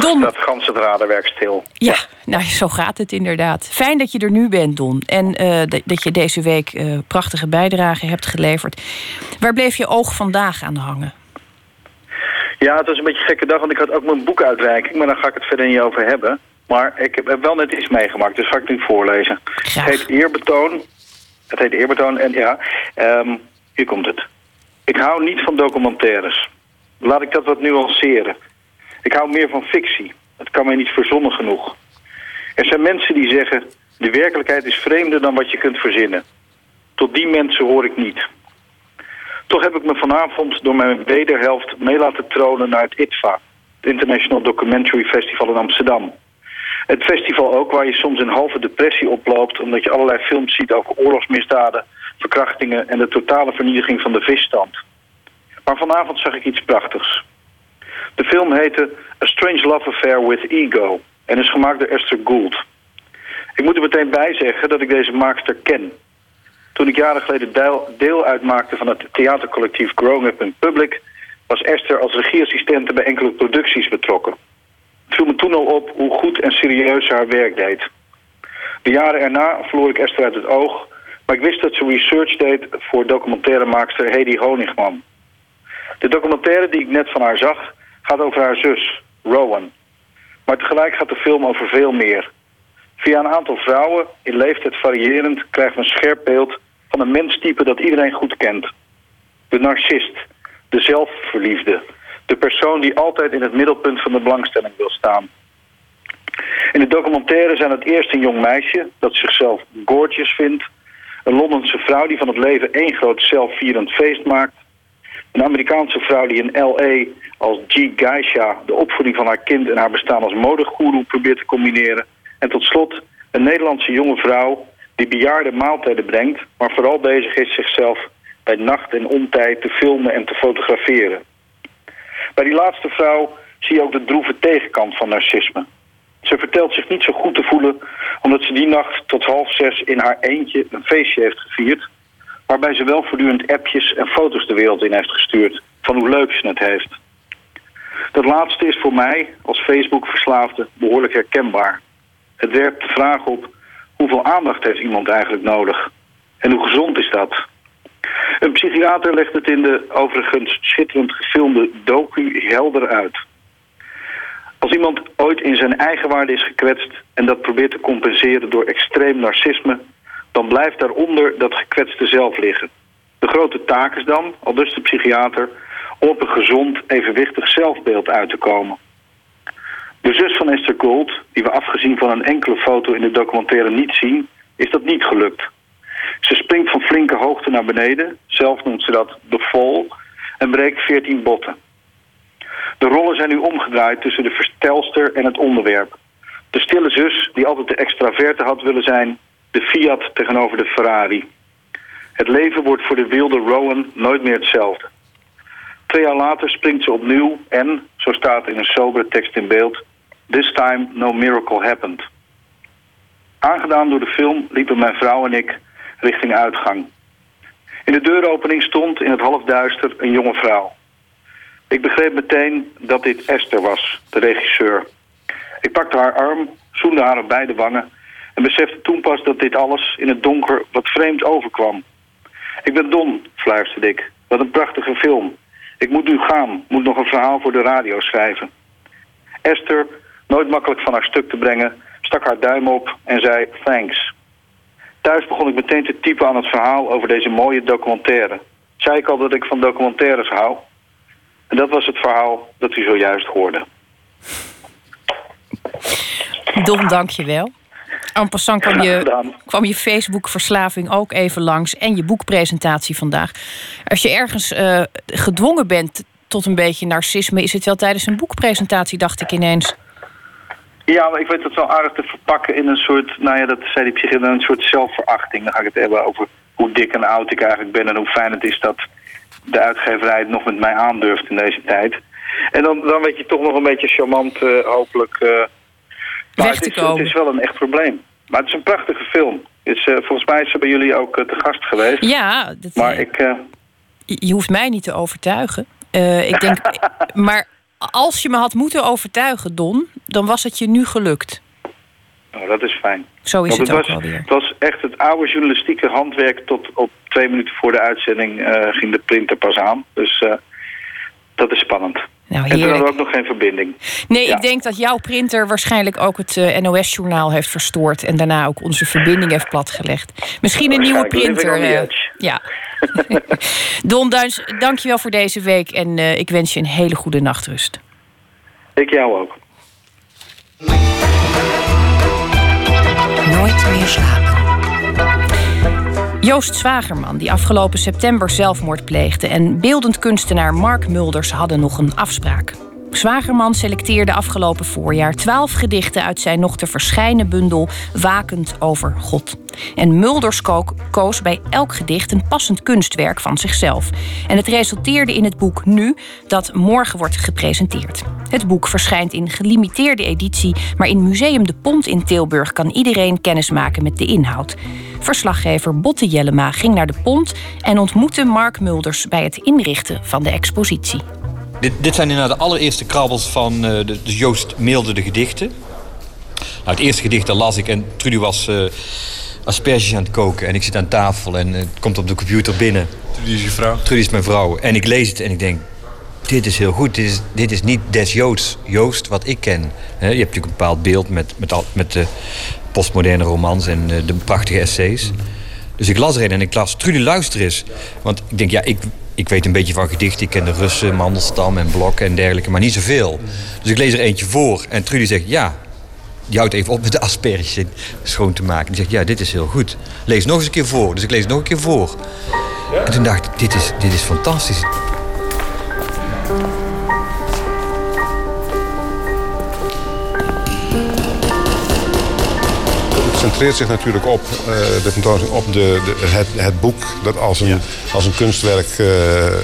Don. Dat ganse radenwerk stil. Ja, nou zo gaat het inderdaad. Fijn dat je er nu bent, Don. En uh, dat je deze week uh, prachtige bijdrage hebt geleverd. Waar bleef je oog vandaag aan hangen? Ja, het was een beetje een gekke dag, want ik had ook mijn boekuitreiking... maar daar ga ik het verder niet over hebben. Maar ik heb wel net iets meegemaakt, dus ga ik nu voorlezen. Graag. Het heet Eerbetoon. Het heet Eerbetoon en ja, um, hier komt het. Ik hou niet van documentaires. Laat ik dat wat nuanceren. Ik hou meer van fictie. Het kan mij niet verzonnen genoeg. Er zijn mensen die zeggen... de werkelijkheid is vreemder dan wat je kunt verzinnen. Tot die mensen hoor ik niet. Toch heb ik me vanavond door mijn wederhelft mee laten tronen naar het ITVA, het International Documentary Festival in Amsterdam. Het festival ook waar je soms een halve depressie oploopt omdat je allerlei films ziet over oorlogsmisdaden, verkrachtingen en de totale vernietiging van de visstand. Maar vanavond zag ik iets prachtigs. De film heette A Strange Love Affair with Ego en is gemaakt door Esther Gould. Ik moet er meteen bij zeggen dat ik deze maakster ken. Toen ik jaren geleden deel, uitmaakte van het theatercollectief Growing Up in Public... was Esther als regieassistente bij enkele producties betrokken. Het viel me toen al op hoe goed en serieus ze haar werk deed. De jaren erna verloor ik Esther uit het oog... maar ik wist dat ze research deed voor documentairemaakster Hedy Honigman. De documentaire die ik net van haar zag gaat over haar zus, Rowan. Maar tegelijk gaat de film over veel meer... Via een aantal vrouwen, in leeftijd variërend, krijgen we een scherp beeld van een menstype dat iedereen goed kent. De narcist, de zelfverliefde, de persoon die altijd in het middelpunt van de belangstelling wil staan. In de documentaire zijn het eerst een jong meisje dat zichzelf gorgeous vindt, een Londense vrouw die van het leven één groot zelfvierend feest maakt, een Amerikaanse vrouw die in L.A. als G. Geisha de opvoeding van haar kind en haar bestaan als modegoeroe probeert te combineren en tot slot een Nederlandse jonge vrouw die bejaarde maaltijden brengt, maar vooral bezig is zichzelf bij nacht en ontijd te filmen en te fotograferen. Bij die laatste vrouw zie je ook de droeve tegenkant van narcisme. Ze vertelt zich niet zo goed te voelen omdat ze die nacht tot half zes in haar eentje een feestje heeft gevierd, waarbij ze wel voortdurend appjes en foto's de wereld in heeft gestuurd van hoe leuk ze het heeft. Dat laatste is voor mij als Facebook-verslaafde behoorlijk herkenbaar. Het werpt de vraag op hoeveel aandacht heeft iemand eigenlijk nodig? En hoe gezond is dat? Een psychiater legt het in de overigens schitterend gefilmde docu helder uit. Als iemand ooit in zijn eigen waarde is gekwetst en dat probeert te compenseren door extreem narcisme, dan blijft daaronder dat gekwetste zelf liggen. De grote taak is dan, al dus de psychiater, om op een gezond, evenwichtig zelfbeeld uit te komen. De zus van Esther Gold, die we afgezien van een enkele foto in de documentaire niet zien, is dat niet gelukt. Ze springt van flinke hoogte naar beneden, zelf noemt ze dat de fall, en breekt 14 botten. De rollen zijn nu omgedraaid tussen de vertelster en het onderwerp. De stille zus, die altijd de extraverte had willen zijn, de Fiat tegenover de Ferrari. Het leven wordt voor de wilde Rowan nooit meer hetzelfde. Twee jaar later springt ze opnieuw en, zo staat in een sobere tekst in beeld, This time no miracle happened. Aangedaan door de film liepen mijn vrouw en ik richting uitgang. In de deuropening stond in het halfduister een jonge vrouw. Ik begreep meteen dat dit Esther was, de regisseur. Ik pakte haar arm, zoende haar op beide wangen... en besefte toen pas dat dit alles in het donker wat vreemd overkwam. Ik ben Don, fluisterde ik. Wat een prachtige film. Ik moet nu gaan, moet nog een verhaal voor de radio schrijven. Esther nooit makkelijk van haar stuk te brengen, stak haar duim op en zei thanks. Thuis begon ik meteen te typen aan het verhaal over deze mooie documentaire. Zei ik al dat ik van documentaires hou? En dat was het verhaal dat u zojuist hoorde. Don, dank je wel. En passant kwam je, kwam je Facebook-verslaving ook even langs... en je boekpresentatie vandaag. Als je ergens uh, gedwongen bent tot een beetje narcisme... is het wel tijdens een boekpresentatie, dacht ik ineens. Ja, maar ik weet het wel aardig te verpakken in een soort, nou ja, dat zei die een soort zelfverachting. Dan ga ik het hebben over hoe dik en oud ik eigenlijk ben en hoe fijn het is dat de uitgeverij het nog met mij aandurft in deze tijd. En dan, dan weet je toch nog een beetje charmant, uh, hopelijk. Uh, maar het is, het is wel een echt probleem. Maar het is een prachtige film. Is, uh, volgens mij is ze bij jullie ook te gast geweest. Ja, dat, maar ik. Je hoeft mij niet te overtuigen. ik denk, maar als je me had moeten overtuigen, Don, dan was het je nu gelukt. Oh, dat is fijn. Zo is Want het, het ook was, alweer. Het was echt het oude journalistieke handwerk tot op twee minuten voor de uitzending ging de printer pas aan. Dus dat is spannend. Nou, en toen heerlijk. hadden we ook nog geen verbinding. Nee, Ja. ik denk dat jouw printer waarschijnlijk ook het eh, NOS-journaal heeft verstoord... en daarna ook onze verbinding heeft platgelegd. Misschien een nieuwe printer. eh, edge. ja. Don Duins, dankjewel voor deze week... en eh, ik wens je een hele goede nachtrust. Ik jou ook. Nooit meer slapen. Joost Zwagerman, die afgelopen september zelfmoord pleegde, en beeldend kunstenaar Mark Mulders hadden nog een afspraak. Zwagerman selecteerde afgelopen voorjaar twaalf gedichten uit zijn nog te verschijnen bundel Wakend over God. En Mulders koos bij elk gedicht een passend kunstwerk van zichzelf. En het resulteerde in het boek Nu, dat morgen wordt gepresenteerd. Het boek verschijnt in gelimiteerde editie, maar in Museum de Pont in Tilburg kan iedereen kennis maken met de inhoud. Verslaggever Botte Jellema ging naar de Pont en ontmoette Mark Mulders bij het inrichten van de expositie. Dit, dit zijn inderdaad de allereerste krabbels van uh, de, de, Joost mailde de gedichten. Nou, het eerste gedicht dat las ik en Trudy was uh, asperges aan het koken. En ik zit aan tafel en het komt op de computer binnen. Trudy is je vrouw? Trudy is mijn vrouw. En ik lees het en ik denk, dit is heel goed. Dit is, dit is niet des Joods, Joost wat ik ken. He, je hebt natuurlijk een bepaald beeld met, met, al, met de postmoderne romans en de prachtige essays. Dus ik las erin en ik las, Trudy luister eens. Want ik denk, ja, ik, ik weet een beetje van gedichten. Ik ken de Russen, Mandelstam en Blok en dergelijke, maar niet zoveel. Dus ik lees er eentje voor. En Trudy zegt, ja, die houdt even op met de asperges schoon te maken. Die zegt, ja, dit is heel goed. Lees nog eens een keer voor. Dus ik lees nog een keer voor. En toen dacht ik, dit is, dit is fantastisch. Concentreert zich natuurlijk op uh, de tentoonstelling, op de, de, het, het, boek dat als een, ja. als een kunstwerk uh,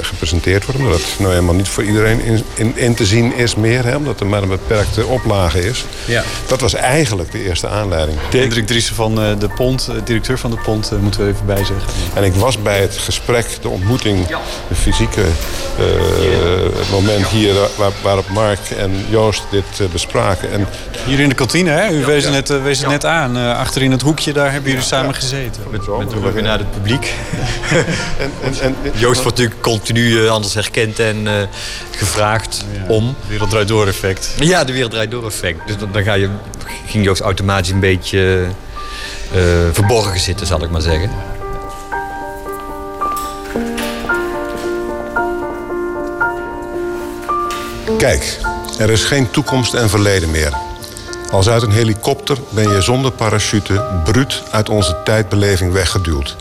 gepresenteerd wordt. Omdat het nou helemaal niet voor iedereen in, in, in te zien is meer, hè, omdat er maar een beperkte oplage is. Ja. Dat was eigenlijk de eerste aanleiding. Hendrik Driessen van uh, de Pont, directeur van de Pont, moeten we even bijzeggen. En ik was bij het gesprek, de ontmoeting, de fysieke moment hier waar, waarop Mark en Joost dit bespraken. En, hier in de kantine, hè? U wees het net, wees het net aan achter in het hoekje, daar hebben jullie samen gezeten. Met, met de rug naar het publiek. en, en, en, Joost wordt natuurlijk continu uh, anders herkend en uh, gevraagd ja, om. Wereld draait door effect. Ja, de wereld draait door effect. Dus dan, dan ga je, ging Joost automatisch een beetje uh, verborgen zitten, zal ik maar zeggen. Kijk, er is geen toekomst en verleden meer. Als uit een helikopter ben je zonder parachute bruut uit onze tijdbeleving weggeduwd.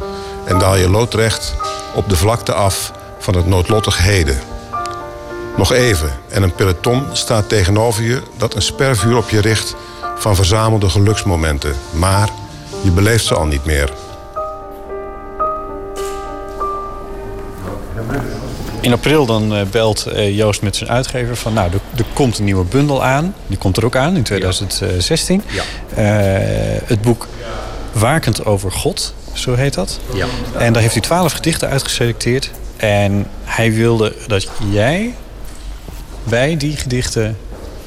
En daal je loodrecht op de vlakte af van het noodlottig heden. Nog even en een peloton staat tegenover je dat een spervuur op je richt van verzamelde geluksmomenten. Maar je beleeft ze al niet meer. In april dan uh, belt uh, Joost met zijn uitgever van... nou, er, er, komt een nieuwe bundel aan. Die komt er ook aan in 2016. Ja. Uh, het boek Wakend over God, zo heet dat. Ja. En daar heeft hij twaalf gedichten uitgeselecteerd. En hij wilde dat jij bij die gedichten...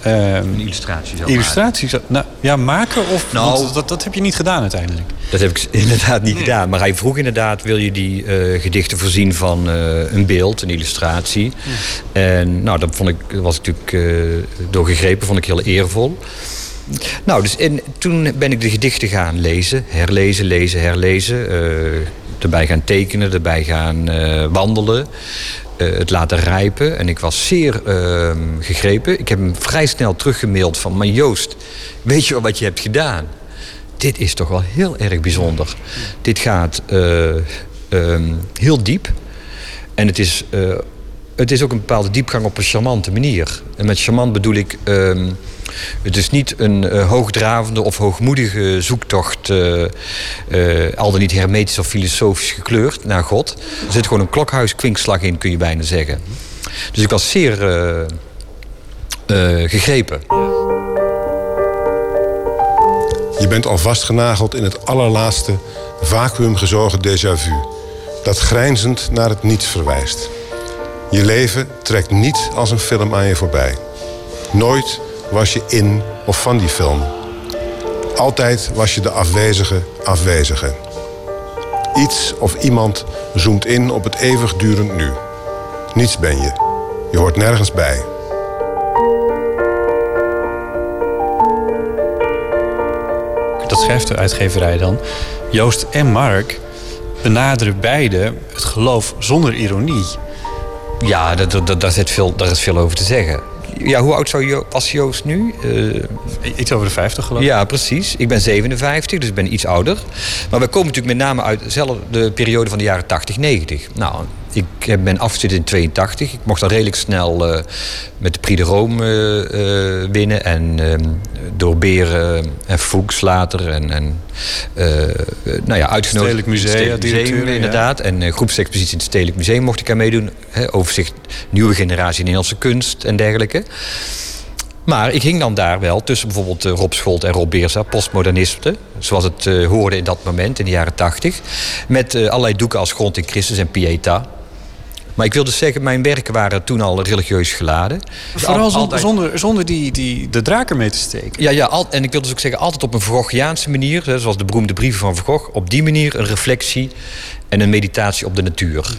Um, een illustratie zou illustratie maken. Nou, ja, maken of... Nou, dat, dat heb je niet gedaan uiteindelijk. Dat heb ik inderdaad niet nee. gedaan. Maar hij vroeg inderdaad, wil je die uh, gedichten voorzien van uh, een beeld, een illustratie. Ja. En nou, dat vond ik, was ik natuurlijk uh, doorgegrepen, vond ik heel eervol. Nou, dus en toen ben ik de gedichten gaan lezen, herlezen, lezen, herlezen. erbij gaan tekenen, erbij gaan wandelen. Uh, het laten rijpen. En ik was zeer uh, gegrepen. Ik heb hem vrij snel teruggemaild van... maar Joost, weet je wel wat je hebt gedaan? Dit is toch wel heel erg bijzonder. Dit gaat uh, heel diep. En het is, uh, het is ook een bepaalde diepgang op een charmante manier. En met charmant bedoel ik... ehm, het is niet een uh, hoogdravende of hoogmoedige zoektocht, uh, al dan niet hermetisch of filosofisch gekleurd naar God. Er zit gewoon een klokhuiskwinkslag in, kun je bijna zeggen. Dus ik was zeer gegrepen. Je bent al vastgenageld in het allerlaatste vacuümgezogen déjà vu. Dat grijnzend naar het niets verwijst. Je leven trekt niet als een film aan je voorbij. Nooit was je in of van die film. Altijd was je de afwezige afwezige. Iets of iemand zoomt in op het eeuwigdurend nu. Niets ben je. Je hoort nergens bij. Dat schrijft de uitgeverij dan. Joost en Mark benaderen beide het geloof zonder ironie. Ja, dat, dat, daar, zit veel, daar is veel over te zeggen Ja, hoe oud zou jo was Joost nu? Uh, iets over de 50 geloof ik. Ja, precies. Ik ben 57, dus ik ben iets ouder. Maar we komen natuurlijk met name uit dezelfde periode van de jaren 80, 90. Nou, ik ben afgestudeerd in 82. Ik mocht dan redelijk snel uh, met de Prix de Rome uh, winnen. En ehm, door Beren en Fuchs later. En, en nou ja, uitgenodigd. Stedelijk Museum, museum inderdaad. En groepsexpositie in het Stedelijk Museum mocht ik aan meedoen. He, overzicht nieuwe generatie Nederlandse kunst en dergelijke. Maar ik ging dan daar wel tussen bijvoorbeeld Rob Scholt en Rob Beersa, postmodernisten, zoals het hoorde in dat moment, in de jaren tachtig. Met allerlei doeken als Grond in Christus en Pieta. Maar ik wil dus zeggen, mijn werken waren toen al religieus geladen. Vooral altijd... zonder, zonder die, die, de draker mee te steken. Ja, ja al, en ik wil dus ook zeggen, altijd op een Vrogiaanse manier. Zoals de beroemde brieven van Gogh. Op die manier een reflectie en een meditatie op de natuur.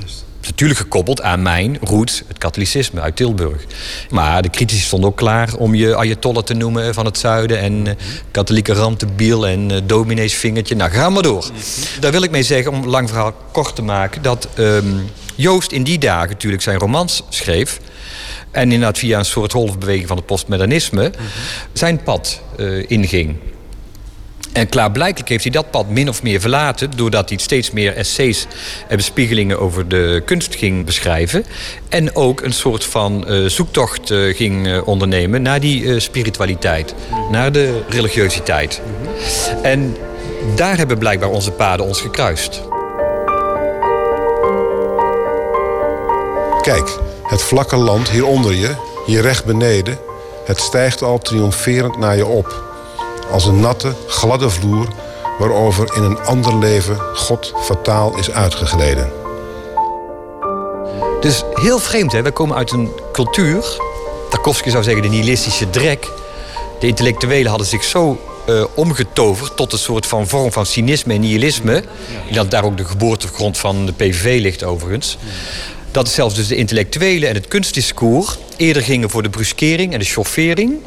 Natuurlijk gekoppeld aan mijn roots, het katholicisme uit Tilburg. Maar de critici stonden ook klaar om je Ayatollah te noemen van het zuiden. En uh, katholieke rantebiel en uh, dominees vingertje. Nou, ga maar door. Daar wil ik mee zeggen, om lang verhaal kort te maken... dat um, Joost in die dagen natuurlijk zijn romans schreef... en inderdaad via een soort golfbeweging van het postmodernisme... zijn pad uh, inging. En klaarblijkelijk heeft hij dat pad min of meer verlaten... doordat hij steeds meer essays en bespiegelingen over de kunst ging beschrijven. En ook een soort van uh, zoektocht uh, ging uh, ondernemen naar die spiritualiteit. Naar de religiositeit. En daar hebben blijkbaar onze paden ons gekruist. Kijk, het vlakke land hieronder je, hier recht beneden... het stijgt al triomferend naar je op als een natte, gladde vloer waarover in een ander leven God fataal is uitgegleden. Dus heel vreemd, hè? We komen uit een cultuur, Tarkovsky zou zeggen de nihilistische drek. De intellectuelen hadden zich zo uh, omgetoverd tot een soort van vorm van cynisme en nihilisme. Dat daar ook de geboortegrond van de PVV ligt overigens. Dat zelfs dus de intellectuelen en het kunstdiscours eerder gingen voor de bruskering en de chauffering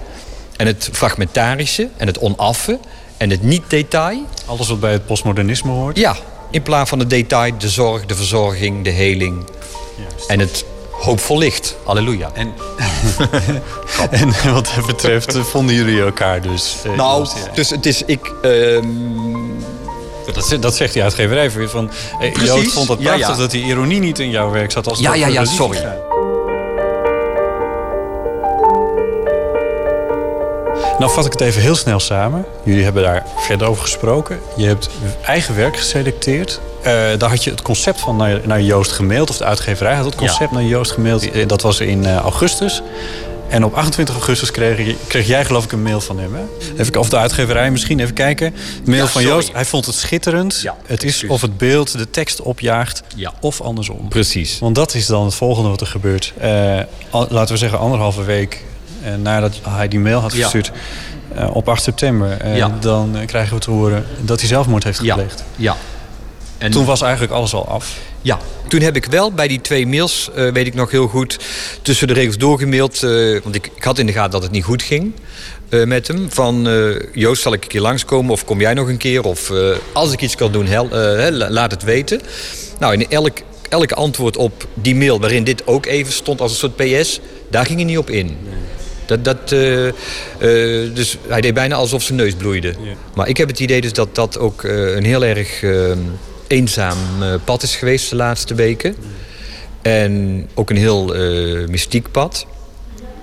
en het fragmentarische en het onaffe en het niet-detail. Alles wat bij het postmodernisme hoort? Ja, in plaats van het detail, de zorg, de verzorging, de heling en het hoopvol licht. Halleluja. En, en wat dat betreft vonden jullie elkaar dus? Eh, nou, dus het is... Ik, uh, dat, dat, zegt die uitgeverij. Van, eh, Joost vond het prachtig ja, ja. dat die ironie niet in jouw werk zat. Als ja, ja, ja, sorry. Nou vat ik het even heel snel samen. Jullie hebben daar verder over gesproken. Je hebt eigen werk geselecteerd. Uh, daar had je het concept van naar, naar, Joost gemaild. Of de uitgeverij had het concept naar Joost gemaild. Eh, dat was in uh, augustus. En op 28 augustus kreeg, kreeg, jij geloof ik een mail van hem. Hè? Even, of de uitgeverij misschien, even kijken. Mail ja, van Joost. Hij vond het schitterend. Ja, het is precies. of het beeld de tekst opjaagt. Ja. Of andersom. Precies. Want dat is dan het volgende wat er gebeurt. Uh, laten we zeggen anderhalve week nadat hij die mail had gestuurd uh, op 8 september, uh, dan krijgen we te horen dat hij zelfmoord heeft gepleegd. Ja. En toen was eigenlijk alles al af. Ja, toen heb ik wel bij die twee mails, weet ik nog heel goed, tussen de regels doorgemaild. want ik, ik, had in de gaten dat het niet goed ging met hem. Van Joost, zal ik een keer langskomen of kom jij nog een keer? Of als ik iets kan doen, hel, laat het weten. Nou, in elk, elk antwoord op die mail, waarin dit ook even stond als een soort PS, daar ging hij niet op in. Nee. Dat, dat, uh, uh, dus hij deed bijna alsof zijn neus bloeide. Ja. Maar ik heb het idee dus dat dat ook uh, een heel erg eenzaam pad is geweest de laatste weken. En ook een heel mystiek pad.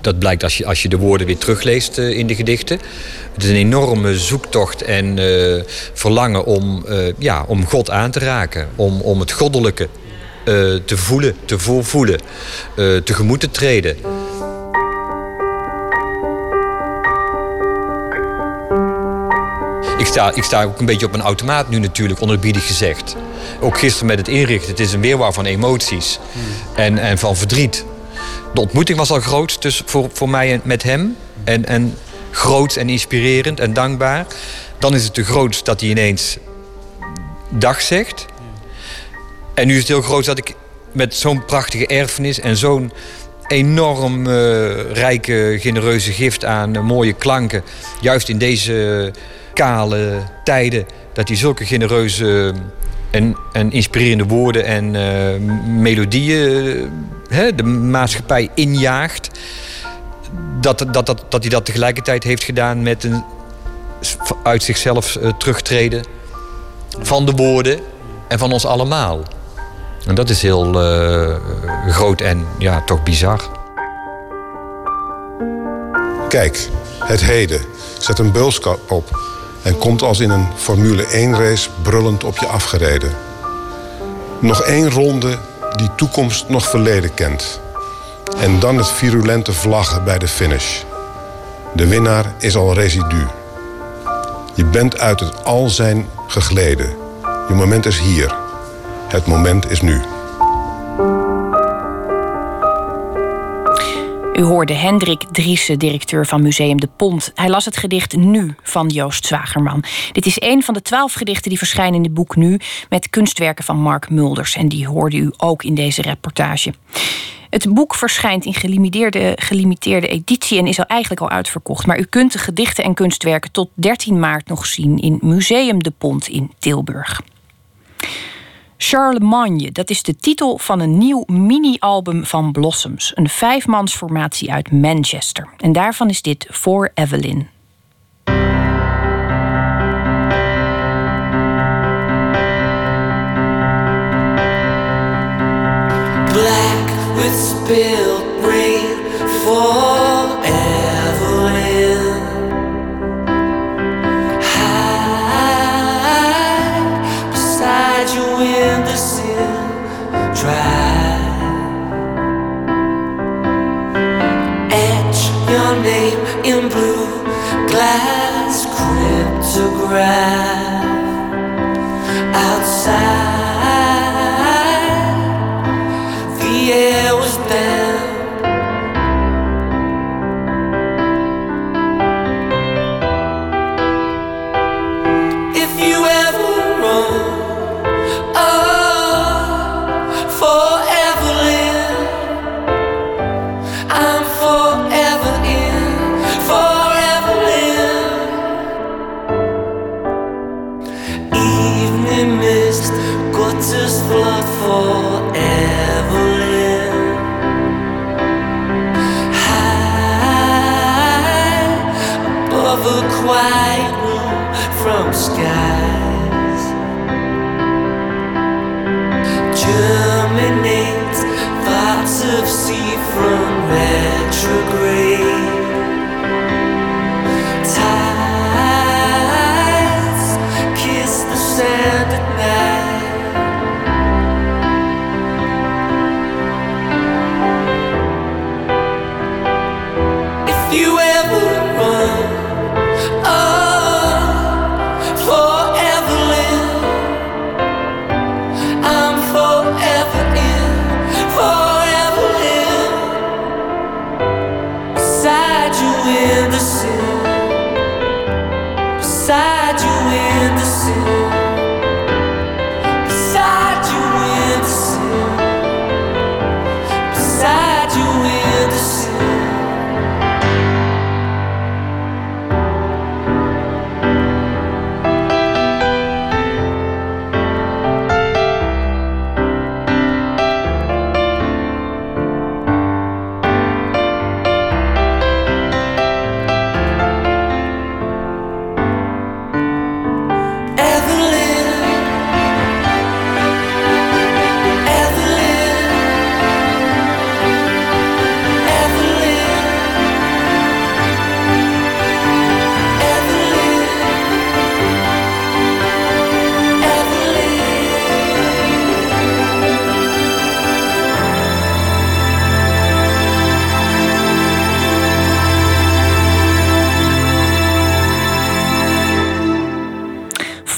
Dat blijkt als je, als je de woorden weer terugleest in de gedichten. Het is een enorme zoektocht en verlangen om, ja, om God aan te raken. Om, om het goddelijke te voelen, te voorvoelen, tegemoet te treden. Ik sta, ik sta ook een beetje op een automaat nu natuurlijk, onerbiedig gezegd. Ook gisteren met het inrichten. Het is een weerwaar van emoties en, en van verdriet. De ontmoeting was al groot dus voor, voor mij en met hem. En, en groot en inspirerend en dankbaar. Dan is het te groot dat hij ineens dag zegt. En nu is het heel groot dat ik met zo'n prachtige erfenis en zo'n enorm uh, rijke, genereuze gift aan uh, mooie klanken, juist in deze kale tijden, dat hij zulke genereuze en, en inspirerende woorden en uh, melodieën uh, de maatschappij injaagt. dat, dat, dat, dat hij dat tegelijkertijd heeft gedaan met een uit zichzelf terugtreden van de woorden en van ons allemaal. En dat is heel groot en ja, toch bizar. Kijk, het heden. Zet een beulskap op en komt als in een Formule 1-race brullend op je afgereden. Nog één ronde die toekomst nog verleden kent. En dan het virulente vlaggen bij de finish. De winnaar is al residu. Je bent uit het al zijn gegleden. Je moment is hier. Het moment is nu. U hoorde Hendrik Driessen, directeur van Museum de Pont. Hij las het gedicht Nu van Joost Zwagerman. Dit is een van de twaalf gedichten die verschijnen in het boek Nu... met kunstwerken van Mark Mulders. En die hoorde u ook in deze reportage. Het boek verschijnt in gelimiteerde, gelimiteerde editie en is al eigenlijk al uitverkocht. Maar u kunt de gedichten en kunstwerken tot 13 maart nog zien in Museum de Pont in Tilburg. Charlemagne, dat is de titel van een nieuw mini-album van Blossoms. Een vijfmansformatie uit Manchester. En daarvan is dit For Evelyn. Black with spilled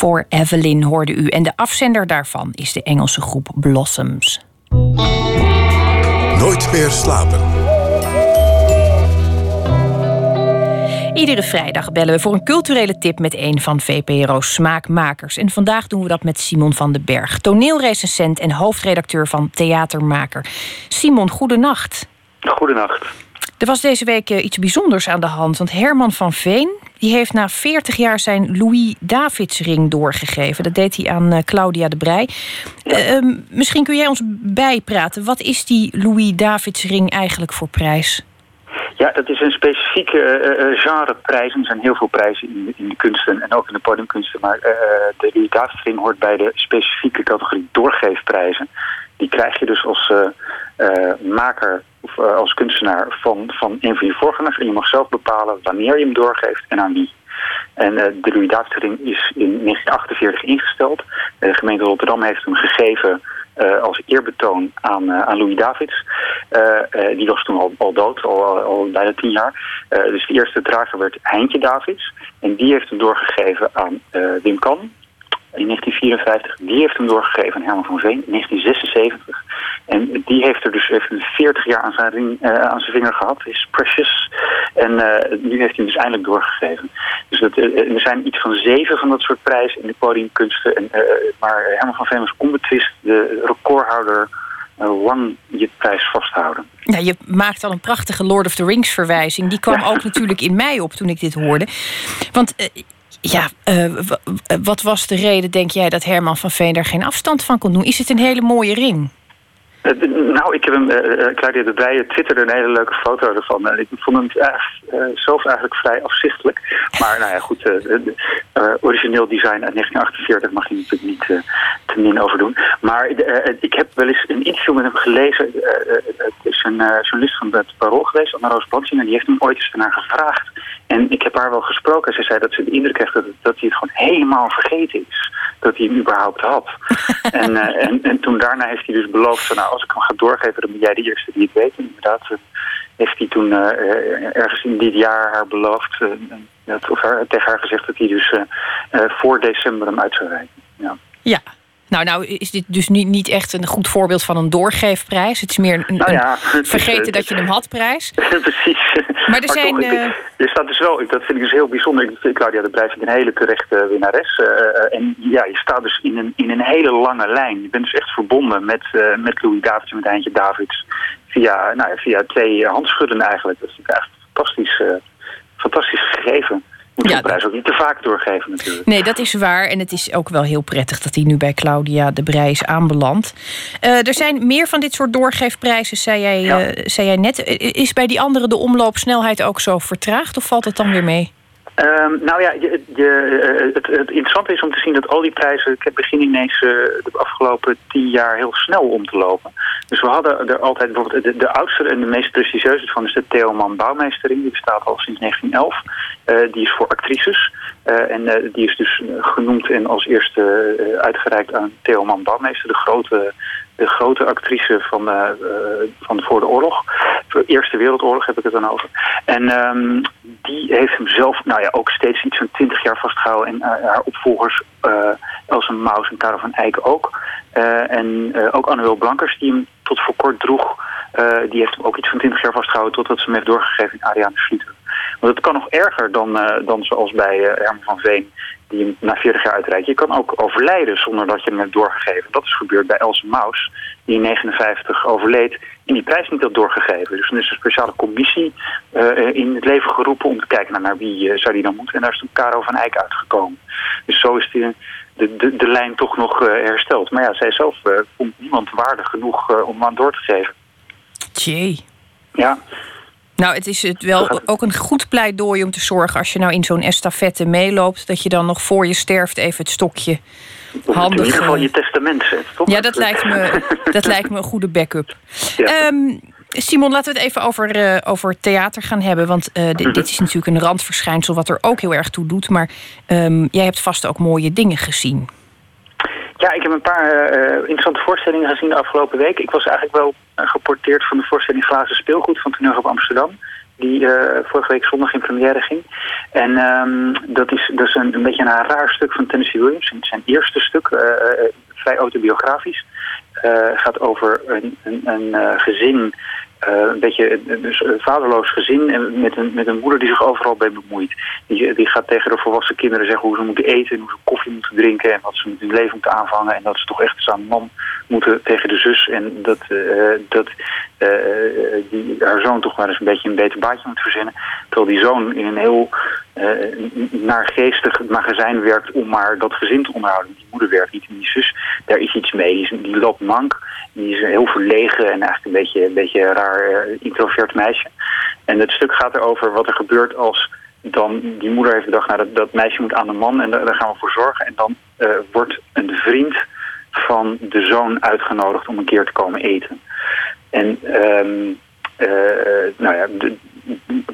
Voor Evelyn hoorde u. En de afzender daarvan is de Engelse groep Blossoms. Nooit meer slapen. Iedere vrijdag bellen we voor een culturele tip met een van VPRO's smaakmakers. En vandaag doen we dat met Simon van den Berg, toneelrecensent en hoofdredacteur van Theatermaker. Simon, goedenacht. Goedenacht. Er was deze week eh, iets bijzonders aan de hand. Want Herman van Veen die heeft na 40 jaar zijn Louis Davidsring doorgegeven. Dat deed hij aan eh, Claudia de Brij. Eh, ehm, misschien kun jij ons bijpraten. Wat is die Louis Davidsring eigenlijk voor prijs? Ja, dat is een specifieke uh, genreprijs. Er zijn heel veel prijzen in de, in de kunsten en ook in de podiumkunsten. Maar uh, de Louis Davidring hoort bij de specifieke categorie doorgeefprijzen. Die krijg je dus als maker of als kunstenaar van, van een van je voorgangers. En je mag zelf bepalen wanneer je hem doorgeeft en aan wie. En de Louis Davidring is in 1948 ingesteld. De gemeente Rotterdam heeft hem gegeven als eerbetoon aan, aan Louis Davids. Die was toen al, al dood, al, al bijna tien jaar. dus de eerste drager werd Heintje Davids. En die heeft hem doorgegeven aan Wim Kan in 1954. Die heeft hem doorgegeven aan Herman van Veen in 1976. En die heeft er dus even 40 jaar aan zijn, ring, uh, aan zijn vinger gehad. Is precious. En uh, nu heeft hij hem dus eindelijk doorgegeven. Dus dat, uh, er zijn iets van zeven van dat soort prijzen in de podiumkunsten. En, maar Herman van Veen was onbetwist de recordhouder lang je prijs vasthouden. Ja, je maakt al een prachtige Lord of the Rings verwijzing. Die kwam ook natuurlijk in mij op toen ik dit hoorde. Want ja, uh, wat was de reden, denk jij, dat Herman van Veen daar geen afstand van kon doen? Is het een hele mooie ring? Uh, nou, ik heb hem, uh, Claudia de Bijen twitterde een hele leuke foto ervan. En ik vond hem eigenlijk, zelf eigenlijk vrij afzichtelijk. Maar nou ja, goed, origineel design uit 1948 mag je natuurlijk niet te min over doen. Maar ik heb wel eens een interview met hem gelezen. het is een journalist van het Parool geweest, Anna Roos Bansing. En die heeft hem ooit eens ernaar gevraagd en ik heb haar wel gesproken. Ze zei dat ze de indruk heeft dat, dat hij het gewoon helemaal vergeten is. Dat hij hem überhaupt had. en, uh, en, en, toen daarna heeft hij dus beloofd... Van, nou, als ik hem ga doorgeven, dan ben jij de eerste die het weet. En inderdaad uh, heeft hij toen uh, ergens in dit jaar haar beloofd... Dat, of haar, tegen haar gezegd dat hij dus voor december hem uit zou rijden. Ja. ja, nou, nou is dit dus niet, niet echt een goed voorbeeld van een doorgeefprijs. Het is meer een, nou ja, vergeten dat je hem had prijs. Precies. Maar er zijn... Toch, er staat dus wel, dat vind ik dus heel bijzonder. Claudia de Prijs is een hele terechte winnares. Uh, en ja, je staat dus in een, in een hele lange lijn. Je bent dus echt verbonden met, uh, met Louis Davids en met Eindje Davids. Via, nou, via twee handschudden eigenlijk. Dat is echt fantastisch, fantastisch gegeven moet ja, de prijs ook niet te vaak doorgeven natuurlijk. Nee, dat is waar. En het is ook wel heel prettig dat hij nu bij Claudia de Brij is aanbeland. Uh, er zijn meer van dit soort doorgeefprijzen, zei jij, ja. uh, zei jij net. Is bij die andere de omloopsnelheid ook zo vertraagd of valt het dan weer mee? Um, nou ja, eh, het, het, interessante is om te zien dat al die prijzen... beginnen ineens uh, de afgelopen tien jaar heel snel om te lopen. Dus we hadden er altijd bijvoorbeeld... De, oudste en de meest prestigieuze van is de Theoman Bouwmeestering. Die bestaat al sinds 1911. Uh, die is voor actrices. En die is dus genoemd en als eerste uitgereikt aan Theoman Bouwmeester. De grote de grote actrice van, uh, van voor de oorlog. De Eerste Wereldoorlog heb ik het dan over. En um, die heeft hem zelf nou ja, ook steeds iets van twintig jaar vastgehouden. En uh, haar opvolgers, Elsa Maus en Karel van Eyck ook. en ook Annuel Blankers, die hem tot voor kort droeg. die heeft hem ook iets van twintig jaar vastgehouden... totdat ze hem heeft doorgegeven in Ariane Schlieter. Want het kan nog erger dan, dan zoals bij Herman van Veen die hem na 40 jaar uitreikt. Je kan ook overlijden zonder dat je hem hebt doorgegeven. Dat is gebeurd bij Else Maus, die in 59 overleed en die prijs niet had doorgegeven. Dus dan is een speciale commissie uh, in het leven geroepen om te kijken naar, naar wie uh, zou die dan moeten. En daar is toen Caro van Eyck uitgekomen. Dus zo is die, de, de, de lijn toch nog uh, hersteld. Maar ja, zij zelf vond niemand waardig genoeg om aan door te geven. Tjee. Ja. Nou, het is het wel ook een goed pleidooi om te zorgen... als je nou in zo'n estafette meeloopt... dat je dan nog voor je sterft even het stokje handig... In ieder geval je testament zet, toch? Ja, dat lijkt me, dat lijkt me een goede backup. Ja. Um, Simon, laten we het even over, uh, over theater gaan hebben. Want uh, dit, dit is natuurlijk een randverschijnsel... wat er ook heel erg toe doet. Maar um, jij hebt vast ook mooie dingen gezien. Ja, ik heb een paar uh, interessante voorstellingen gezien de afgelopen week. Ik was eigenlijk wel geporteerd van de voorstelling Glazen Speelgoed van Toneel op Amsterdam. Die uh, vorige week zondag in première ging. En um, dat is, dat is een, een beetje een raar stuk van Tennessee Williams. Zijn eerste stuk, vrij autobiografisch. gaat over een, een, een gezin uh, een beetje dus een vaderloos gezin en met een, met een moeder die zich overal bij bemoeit. Die, die gaat tegen de volwassen kinderen zeggen hoe ze moeten eten en hoe ze koffie moeten drinken en wat ze met hun leven moeten aanvangen. En dat ze toch echt eens aan een man moeten tegen de zus. En dat, dat die, haar zoon toch maar eens een beetje een beter baatje moet verzinnen. Terwijl die zoon in een heel naargeestig magazijn werkt om maar dat gezin te onderhouden. Die moeder werkt niet en die zus, daar is iets mee. Die, die loopt mank. Die is heel verlegen en eigenlijk een beetje een beetje raar introvert meisje. En het stuk gaat erover wat er gebeurt als dan die moeder heeft gedacht, nou, dat, dat meisje moet aan de man en daar, gaan we voor zorgen. En dan wordt een vriend van de zoon uitgenodigd om een keer te komen eten. En um, uh, nou ja, de,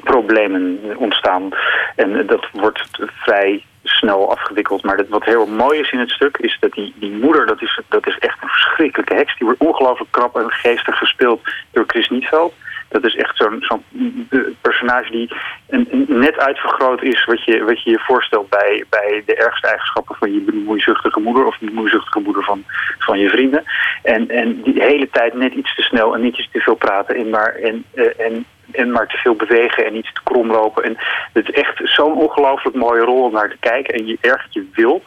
problemen ontstaan. En dat wordt vrij snel afgewikkeld. Maar wat heel mooi is in het stuk, is dat die, die moeder, dat is, dat is echt een verschrikkelijke heks. Die wordt ongelooflijk krap en geestig gespeeld door Chris Nietveld. Dat is echt zo'n zo'n personage die net uitvergroot is wat je, wat je je voorstelt bij, bij de ergste eigenschappen van je bemoeizuchtige moeder of bemoeizuchtige moeder van, van je vrienden. En, en die hele tijd net iets te snel en niet iets te veel praten en maar, en, eh, en, en maar te veel bewegen en iets te krom lopen. En het is echt zo'n ongelooflijk mooie rol om naar te kijken en je ergert je wilt.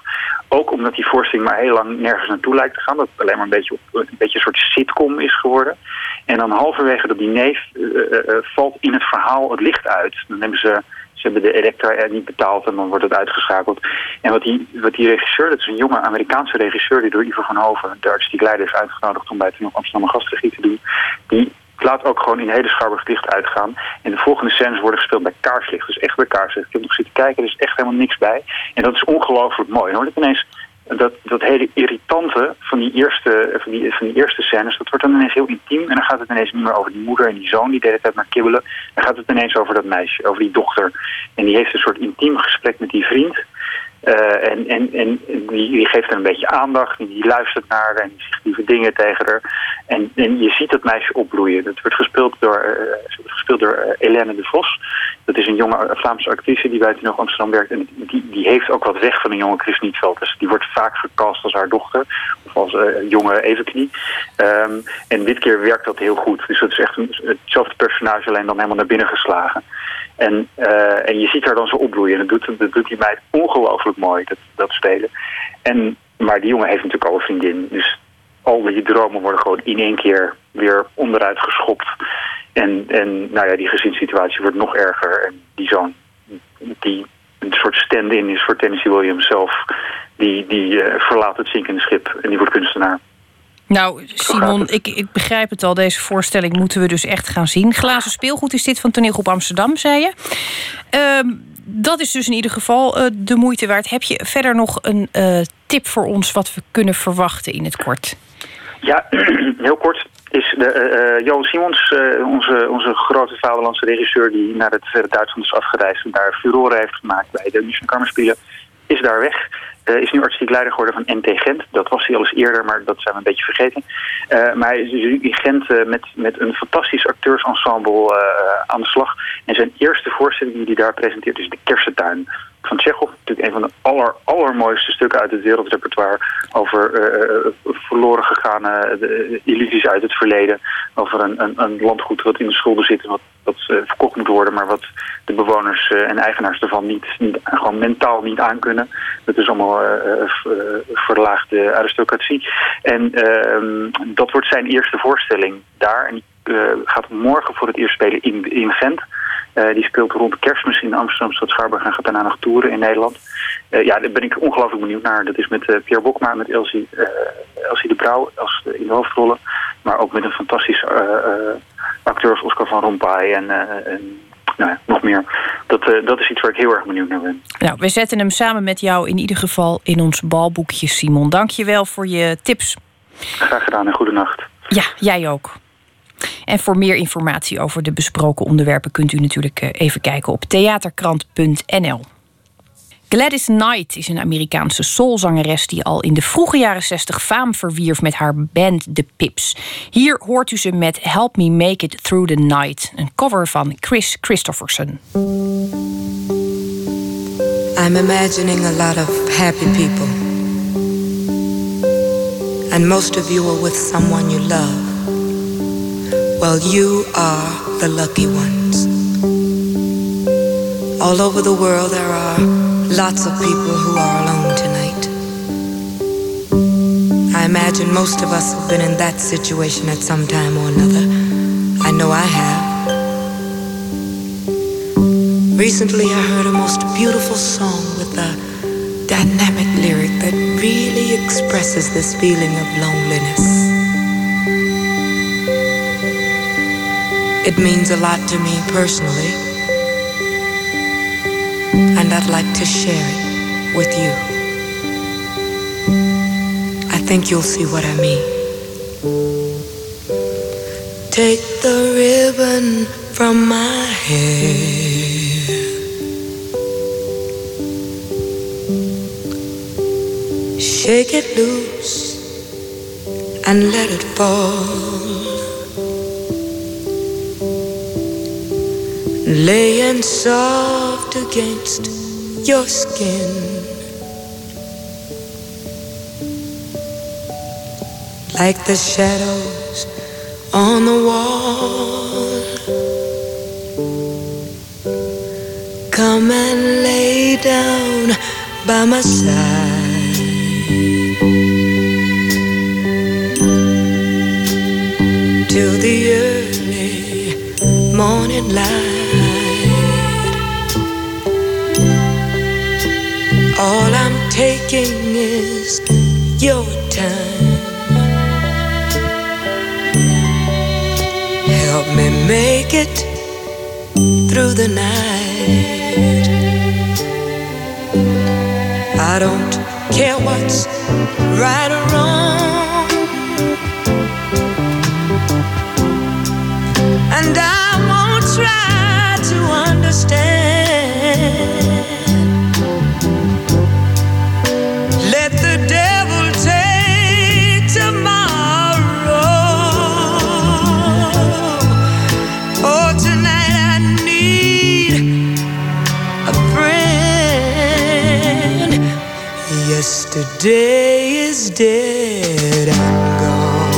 Ook omdat die voorstelling maar heel lang nergens naartoe lijkt te gaan. Dat het alleen maar een beetje, een beetje een soort sitcom is geworden. En dan halverwege dat diner uh, valt in het verhaal het licht uit. Dan hebben ze, ze hebben de elektra niet betaald en dan wordt het uitgeschakeld. En wat die, wat die regisseur, dat is een jonge Amerikaanse regisseur... die door Ivo van Hoven, de artistiek leider, is uitgenodigd... om bij het Amsterdam gastregie te doen. Die laat ook gewoon in hele scharbe licht uitgaan. En de volgende scènes worden gespeeld bij kaarslicht. Dus echt bij kaarslicht. Ik heb nog zitten kijken, er is echt helemaal niks bij. En dat is ongelooflijk mooi. Ineens dat, dat hele irritante van die, eerste, van, die, van die eerste scènes, dat wordt dan ineens heel intiem. En dan gaat het ineens niet meer over die moeder en die zoon die de hele tijd maar kibbelen. Dan gaat het ineens over dat meisje, over die dochter. En die heeft een soort intiem gesprek met die vriend. Uh, en en, en die, geeft er een beetje aandacht. En die luistert naar en die zegt lieve dingen tegen haar. En, en je ziet dat meisje opbloeien. Dat wordt gespeeld door, uh, gespeeld door Helene de Vos. Dat is een jonge Vlaamse actrice die bij nog Amsterdam werkt. En die, die heeft ook wat weg van een jonge Chris Nietveld. Dus die wordt vaak gecast als haar dochter. Of als jonge Evenknie. Um, en dit keer werkt dat heel goed. Dus dat is echt een, hetzelfde personage alleen dan helemaal naar binnen geslagen. En, uh, en je ziet haar dan zo opbloeien. En dat doet, die meid ongelooflijk mooi, dat, dat spelen. En, maar die jongen heeft natuurlijk al een vriendin. Dus al die dromen worden gewoon in één keer weer onderuit geschopt. En, en nou ja, die gezinssituatie wordt nog erger. En die zoon, die een soort stand-in is voor Tennessee Williams zelf... die, die uh, verlaat het zinkende schip en die wordt kunstenaar. Nou, Simon, ik, ik begrijp het al. Deze voorstelling moeten we dus echt gaan zien. Glazen speelgoed is dit van Toneelgroep Amsterdam, zei je. Uh, dat is dus in ieder geval uh, de moeite waard. Heb je verder nog een uh, tip voor ons wat we kunnen verwachten in het kort? Ja, heel kort is de, uh, Johan Simons, onze, onze grote vaderlandse regisseur... die naar het Duitsland is afgereisd en daar furore heeft gemaakt bij de München Kammerspielen, is daar weg. Uh, is nu artistiek leider geworden van NT Gent. Dat was hij al eens eerder, maar dat zijn we een beetje vergeten. Uh, maar hij is nu in Gent uh, met, met een fantastisch acteursensemble aan de slag. En zijn eerste voorstelling die hij daar presenteert is De Kersentuin van Tsjechov. Natuurlijk een van de aller, allermooiste stukken uit het wereldrepertoire. Over verloren gegane illusies uit het verleden. Over een, een, een, landgoed wat in de schulden zit wat, wat verkocht moet worden. Maar wat de bewoners en eigenaars ervan niet, niet, gewoon mentaal niet aankunnen. Dat is allemaal verlaagde aristocratie. En ehm, dat wordt zijn eerste voorstelling daar. En die gaat morgen voor het eerst spelen in, in Gent. Uh, die speelt rond kerstmis in Amsterdam, Stad Scharburg en gaat daarna nog toeren in Nederland. Uh, ja, daar ben ik ongelooflijk benieuwd naar. Dat is met uh, Pierre Bokma, met Elsie, Elsie de Brouw als in de hoofdrollen. Maar ook met een fantastische acteur als Oscar van Rompuy en, en nou ja, nog meer. Dat, dat is iets waar ik heel erg benieuwd naar ben. Nou, we zetten hem samen met jou in ieder geval in ons balboekje, Simon. Dank je wel voor je tips. Graag gedaan en goede nacht. Ja, jij ook. En voor meer informatie over de besproken onderwerpen kunt u natuurlijk eh, even kijken op theaterkrant.nl. Gladys Knight is een Amerikaanse soulzangeres die al in de vroege jaren 60 faam verwierf met haar band The Pips. Hier hoort u ze met Help Me Make It Through the Night, een cover van Chris Christopherson. I'm imagining a lot of happy people. And most of you are with someone you love. Well, you are the lucky ones. All over the world, there are lots of people who are alone tonight. I imagine most of us have been in that situation at some time or another. I know I have. Recently, I heard a most beautiful song with a dynamic lyric that really expresses this feeling of loneliness. It means a lot to me personally, and I'd like to share it with you. I think you'll see what I mean. Take the ribbon from my hair. Shake it loose and let it fall. Laying soft against your skin. Like the shadows on the wall. Come and lay down by my side. Till the early morning light. All I'm taking is your time. Help me make it through the night. I don't care what's right or wrong. Yesterday is dead and gone.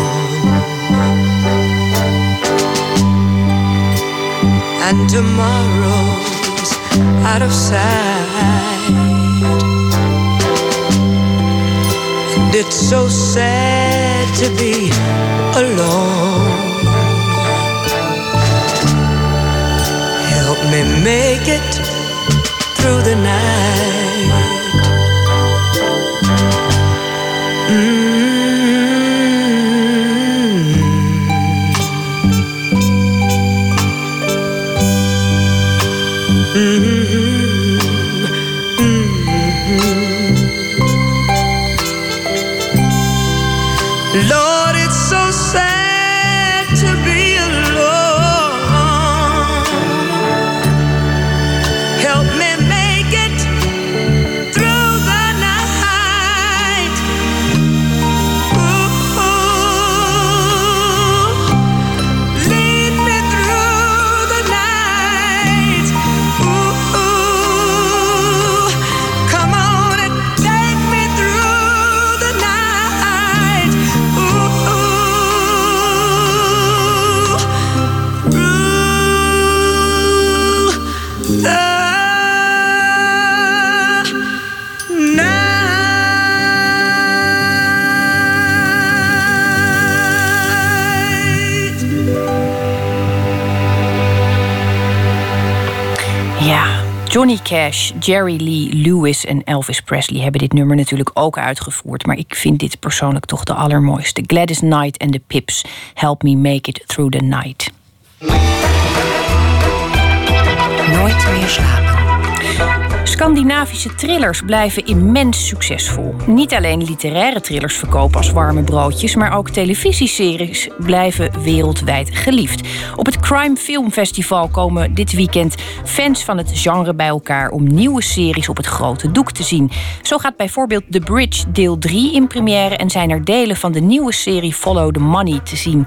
And tomorrow's out of sight. And it's so sad to be alone. Help me make it Johnny Cash, Jerry Lee Lewis en Elvis Presley hebben dit nummer natuurlijk ook uitgevoerd. Maar ik vind dit persoonlijk toch de allermooiste. Gladys Knight en de Pips. Help me make it through the night. Nooit meer slapen. Scandinavische thrillers blijven immens succesvol. Niet alleen literaire thrillers verkopen als warme broodjes, maar ook televisieseries blijven wereldwijd geliefd. Op het Crime Film Festival komen dit weekend fans van het genre bij elkaar om nieuwe series op het grote doek te zien. Zo gaat bijvoorbeeld The Bridge deel 3 in première en zijn er delen van de nieuwe serie Follow the Money te zien.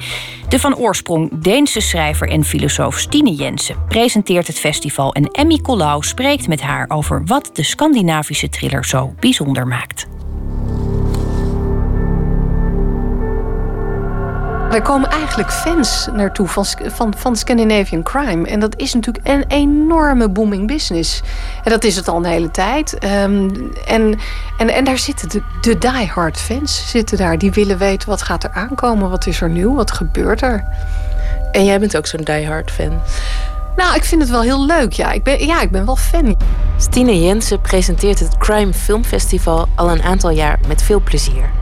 De van oorsprong Deense schrijver en filosoof Stine Jensen presenteert het festival en Emmy Collau spreekt met haar over wat de Scandinavische thriller zo bijzonder maakt. Er komen eigenlijk fans naartoe van, van, van Scandinavian Crime. En dat is natuurlijk een enorme booming business. En dat is het al een hele tijd. Ehm, en, en, en daar zitten de, de diehard fans zitten daar. Die willen weten wat gaat er aankomen, wat is er nieuw, wat gebeurt er. En jij bent ook zo'n diehard fan? Nou, ik vind het wel heel leuk. Ja, ik ben, ja, ik ben wel fan. Stine Jensen presenteert het Crime Film Festival al een aantal jaar met veel plezier.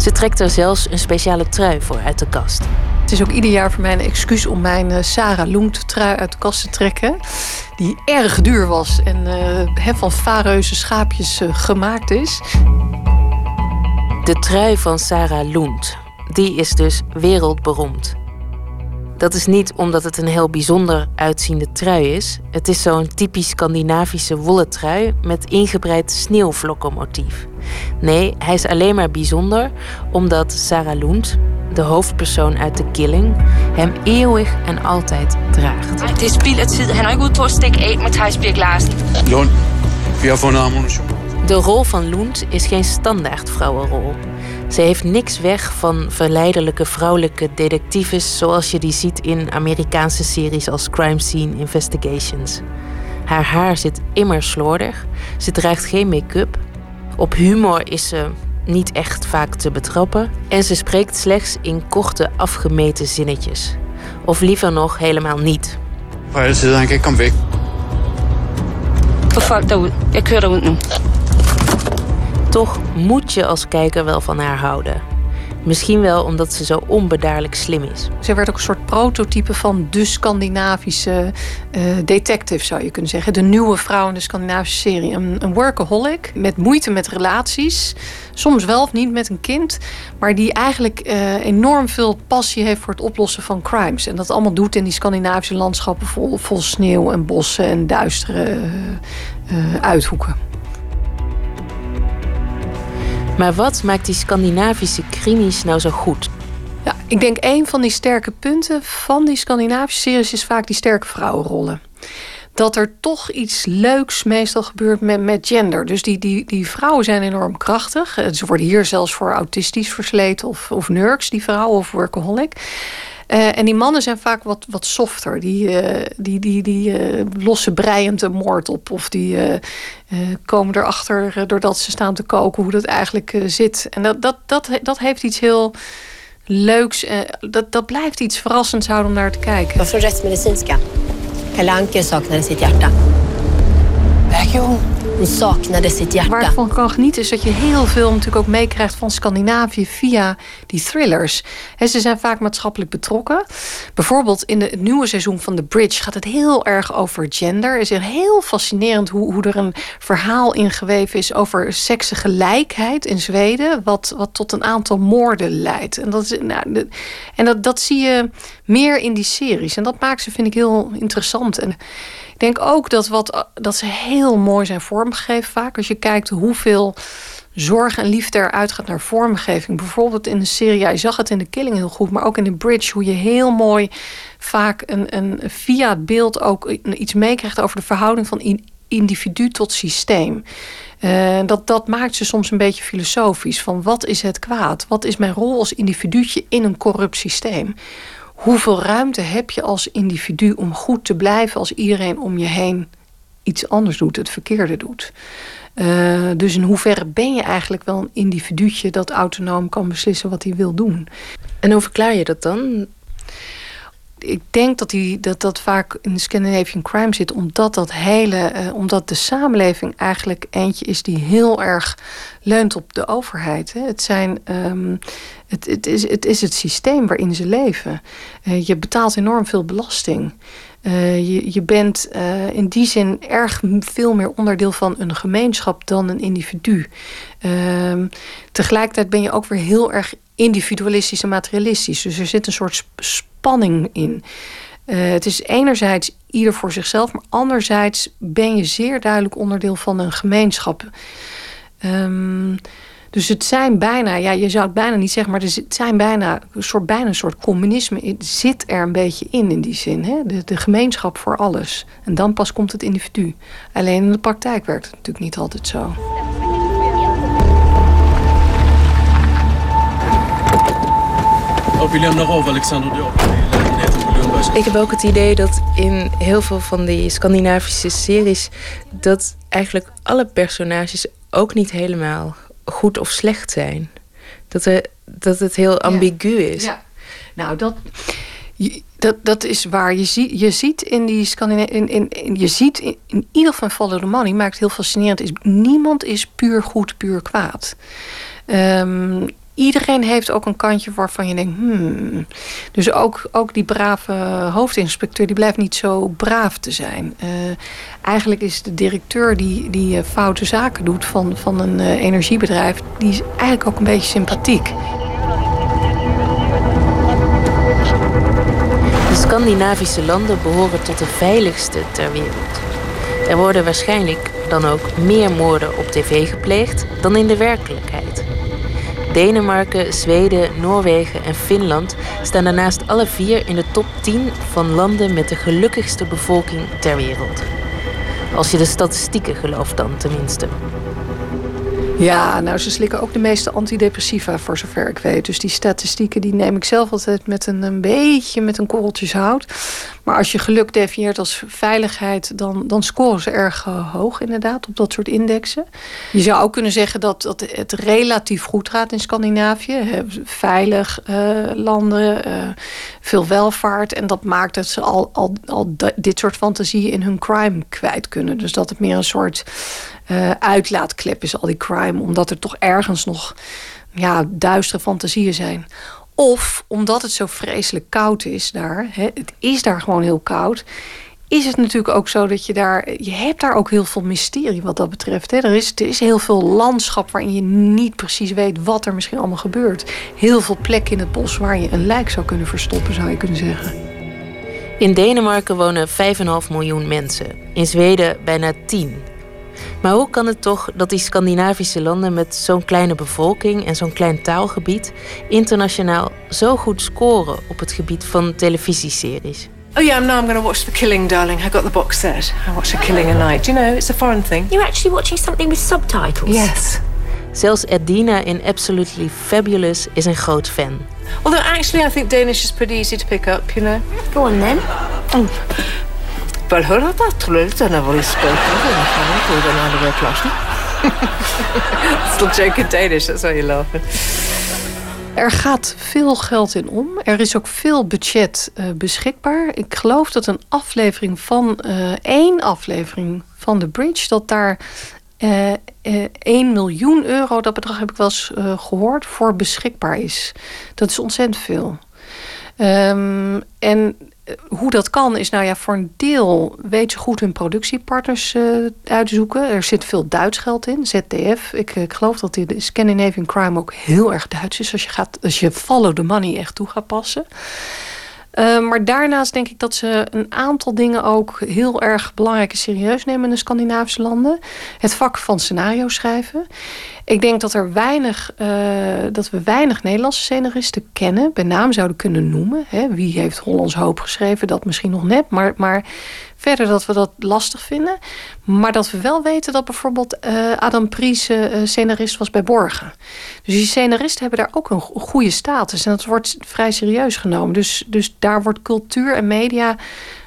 Ze trekt er zelfs een speciale trui voor uit de kast. Het is ook ieder jaar voor mij een excuus om mijn uh, Sarah Loent trui uit de kast te trekken. Die erg duur was en uh, van fareuze schaapjes uh, gemaakt is. De trui van Sarah Loent, die is dus wereldberoemd. Dat is niet omdat het een heel bijzonder uitziende trui is. Het is zo'n typisch Scandinavische wollen trui met ingebreid sneeuwvlokkenmotief. Nee, hij is alleen maar bijzonder omdat Sarah Lund, de hoofdpersoon uit de killing, hem eeuwig en altijd draagt. Het is af på at stikke af met Larsen. Lund, vi har fundet ammunition. De rol van Lund is geen standaard vrouwenrol. Ze heeft niks weg van verleidelijke vrouwelijke detectives zoals je die ziet in Amerikaanse series als Crime Scene Investigations. Haar haar zit immer slordig, ze draagt geen make-up. Op humor is ze niet echt vaak te betrappen en ze spreekt slechts in korte afgemeten zinnetjes. Of liever nog helemaal niet. Fra alle sider, han kan ikke komme væk. Få folk derud. Jeg kører derud nu. Toch moet je als kijker wel van haar houden. Misschien wel omdat ze zo onbedaarlijk slim is. Ze werd ook een soort prototype van de Scandinavische uh, detective, zou je kunnen zeggen. De nieuwe vrouw in de Scandinavische serie. Een, een, workaholic met moeite met relaties. Soms wel of niet met een kind. Maar die eigenlijk uh, enorm veel passie heeft voor het oplossen van crimes. En dat allemaal doet in die Scandinavische landschappen vol, vol sneeuw en bossen en duistere uh, uithoeken. Maar wat maakt die Scandinavische krimis nou zo goed? Ja, ik denk een van die sterke punten van die Scandinavische series is vaak die sterke vrouwenrollen. Dat er toch iets leuks meestal gebeurt met, met gender. Dus die, die, die vrouwen zijn enorm krachtig. Ze worden hier zelfs voor autistisch versleten of, of nurks, die vrouwen, of workaholic. Uh, en die mannen zijn vaak wat, wat softer. Die, uh, die, die, die uh, lossen breiend een moord op. Of die komen erachter doordat ze staan te koken hoe dat eigenlijk zit. En dat, dat, dat, dat heeft iets heel leuks. dat, dat blijft iets verrassends houden om naar te kijken. Voor rechtsmedicinska. Kalle Anke saknade sitt hjärta. Waarom? Hon saknade sitt hjärta. Waar ik van kan genieten is dat je heel veel natuurlijk ook meekrijgt van Scandinavië via die thrillers. En ze zijn vaak maatschappelijk betrokken. Bijvoorbeeld in de, het nieuwe seizoen van The Bridge gaat het heel erg over gender. Het is heel fascinerend hoe, hoe er een verhaal ingeweven is over seksengelijkheid in Zweden. Wat, wat tot een aantal moorden leidt. En, dat, is, nou, en dat, dat zie je meer in die series. En dat maakt ze, vind ik, heel interessant. En denk ook dat, wat, dat ze heel mooi zijn vormgegeven vaak. Als je kijkt hoeveel zorg en liefde eruit gaat naar vormgeving. Bijvoorbeeld in de serie, ja, je zag het in de Killing heel goed, maar ook in de Bridge, hoe je heel mooi vaak een, een via het beeld ook iets meekrijgt over de verhouding van individu tot systeem. Uh, dat, dat maakt ze soms een beetje filosofisch. Van wat is het kwaad? Wat is mijn rol als individuutje in een corrupt systeem? Hoeveel ruimte heb je als individu om goed te blijven als iedereen om je heen iets anders doet, het verkeerde doet. Uh, dus in hoeverre ben je eigenlijk wel een individuutje dat autonoom kan beslissen wat hij wil doen. En hoe verklaar je dat dan? Ik denk dat, die, dat dat vaak in de Scandinavian crime zit, omdat dat hele, uh, omdat de samenleving eigenlijk eentje is die heel erg leunt op de overheid. Hè. Het, zijn, um, het, het, is, het is het systeem waarin ze leven. Uh, je betaalt enorm veel belasting. Uh, je, je bent in die zin erg veel meer onderdeel van een gemeenschap dan een individu. Ehm, tegelijkertijd ben je ook weer heel erg individualistisch en materialistisch. Dus er zit een soort spanning in. Uh, het is enerzijds ieder voor zichzelf, maar anderzijds ben je zeer duidelijk onderdeel van een gemeenschap. Um, dus het zijn bijna, ja, je zou het bijna niet zeggen, maar het zijn bijna een soort, bijna een soort communisme. Het zit er een beetje in, in die zin. Hè? De, de gemeenschap voor alles. En dan pas komt het individu. Alleen in de praktijk werkt het natuurlijk niet altijd zo. Ik heb ook het idee dat in heel veel van die Scandinavische series... dat eigenlijk alle personages ook niet helemaal goed of slecht zijn. Dat, er, dat het heel ambigu is. Ja. Nou, dat, dat, dat is waar. Je, zie, je ziet in die Scandina in, in, in- je ziet in, in ieder geval Follow the Money maakt het heel fascinerend. Is, niemand is puur goed, puur kwaad. Ehm, iedereen heeft ook een kantje waarvan je denkt, hmm. Dus ook, ook die brave hoofdinspecteur, die blijft niet zo braaf te zijn. Eh, eigenlijk is de directeur die, die eh, foute zaken doet van, van een eh, energiebedrijf, die is eigenlijk ook een beetje sympathiek. De Scandinavische landen behoren tot de veiligste ter wereld. Er worden waarschijnlijk dan ook meer moorden op tv gepleegd dan in de werkelijkheid. Denemarken, Zweden, Noorwegen en Finland staan daarnaast alle vier in de top 10 van landen met de gelukkigste bevolking ter wereld. Als je de statistieken gelooft dan tenminste. Ja, nou, ze slikken ook de meeste antidepressiva, voor zover ik weet. Dus die statistieken die neem ik zelf altijd met een, een beetje met een korreltje zout. Maar als je geluk definieert als veiligheid, dan, dan scoren ze erg eh, hoog inderdaad op dat soort indexen. Je zou ook kunnen zeggen dat, dat het relatief goed gaat in Scandinavië. Hè, Veilig eh, landen, eh, veel welvaart. En dat maakt dat ze al, al, al dit soort fantasieën in hun crime kwijt kunnen. Dus dat het meer een soort eh, uitlaatklep is, al die crime. Omdat er toch ergens nog ja, duistere fantasieën zijn. Of omdat het zo vreselijk koud is daar. Hè, het is daar gewoon heel koud. Is het natuurlijk ook zo dat je daar. Je hebt daar ook heel veel mysterie wat dat betreft. Hè. Er, is, er is heel veel landschap waarin je niet precies weet wat er misschien allemaal gebeurt. Heel veel plekken in het bos waar je een lijk zou kunnen verstoppen, zou je kunnen zeggen. In Denemarken wonen 5,5 miljoen mensen. In Zweden bijna 10. Maar hoe kan het toch dat die Scandinavische landen met zo'n kleine bevolking en zo'n klein taalgebied internationaal zo goed scoren op het gebied van televisieseries? Oh yeah, now I'm going to watch The Killing, darling. I got the box set. I watch The Killing a night. You know, it's a foreign thing. You're actually watching something with subtitles? Yes. Zelfs Edina in Absolutely Fabulous is een groot fan. Although actually, I think Danish is pretty easy to pick up. You know. Go on then. Oh. Wel hör dat trullt när vi spelar den här på den andra klassen. Joke in Danish, that's why you laughing. Er gaat veel geld in om. Er is ook veel budget eh, beschikbaar. Ik geloof dat een aflevering van eh, één aflevering van The Bridge, dat daar eh, eh, 1 miljoen euro, dat bedrag heb ik wel eens eh, gehoord, voor beschikbaar is. Dat is ontzettend veel. Ehm, en hoe dat kan is, nou ja, voor een deel weet ze goed hun productiepartners eh, uit te zoeken. Er zit veel Duits geld in, ZDF. Ik, eh, ik geloof dat die- de Scandinavian Crime ook heel erg Duits is als je, gaat, als je follow the money echt toe gaat passen. Eh, maar daarnaast denk ik dat ze een aantal dingen ook heel erg belangrijk en serieus nemen in de Scandinavische landen. Het vak van scenario schrijven. Ik denk dat, er weinig, eh, dat we weinig Nederlandse scenaristen kennen, bij naam zouden kunnen noemen. Hè. Wie heeft Hollands Hoop geschreven? Dat misschien nog net. Maar, maar verder dat we dat lastig vinden. Maar dat we wel weten dat bijvoorbeeld eh, Adam Pries eh, scenarist was bij Borgen. Dus die scenaristen hebben daar ook een go- goede status. En dat wordt vrij serieus genomen. Dus, dus daar wordt cultuur en media.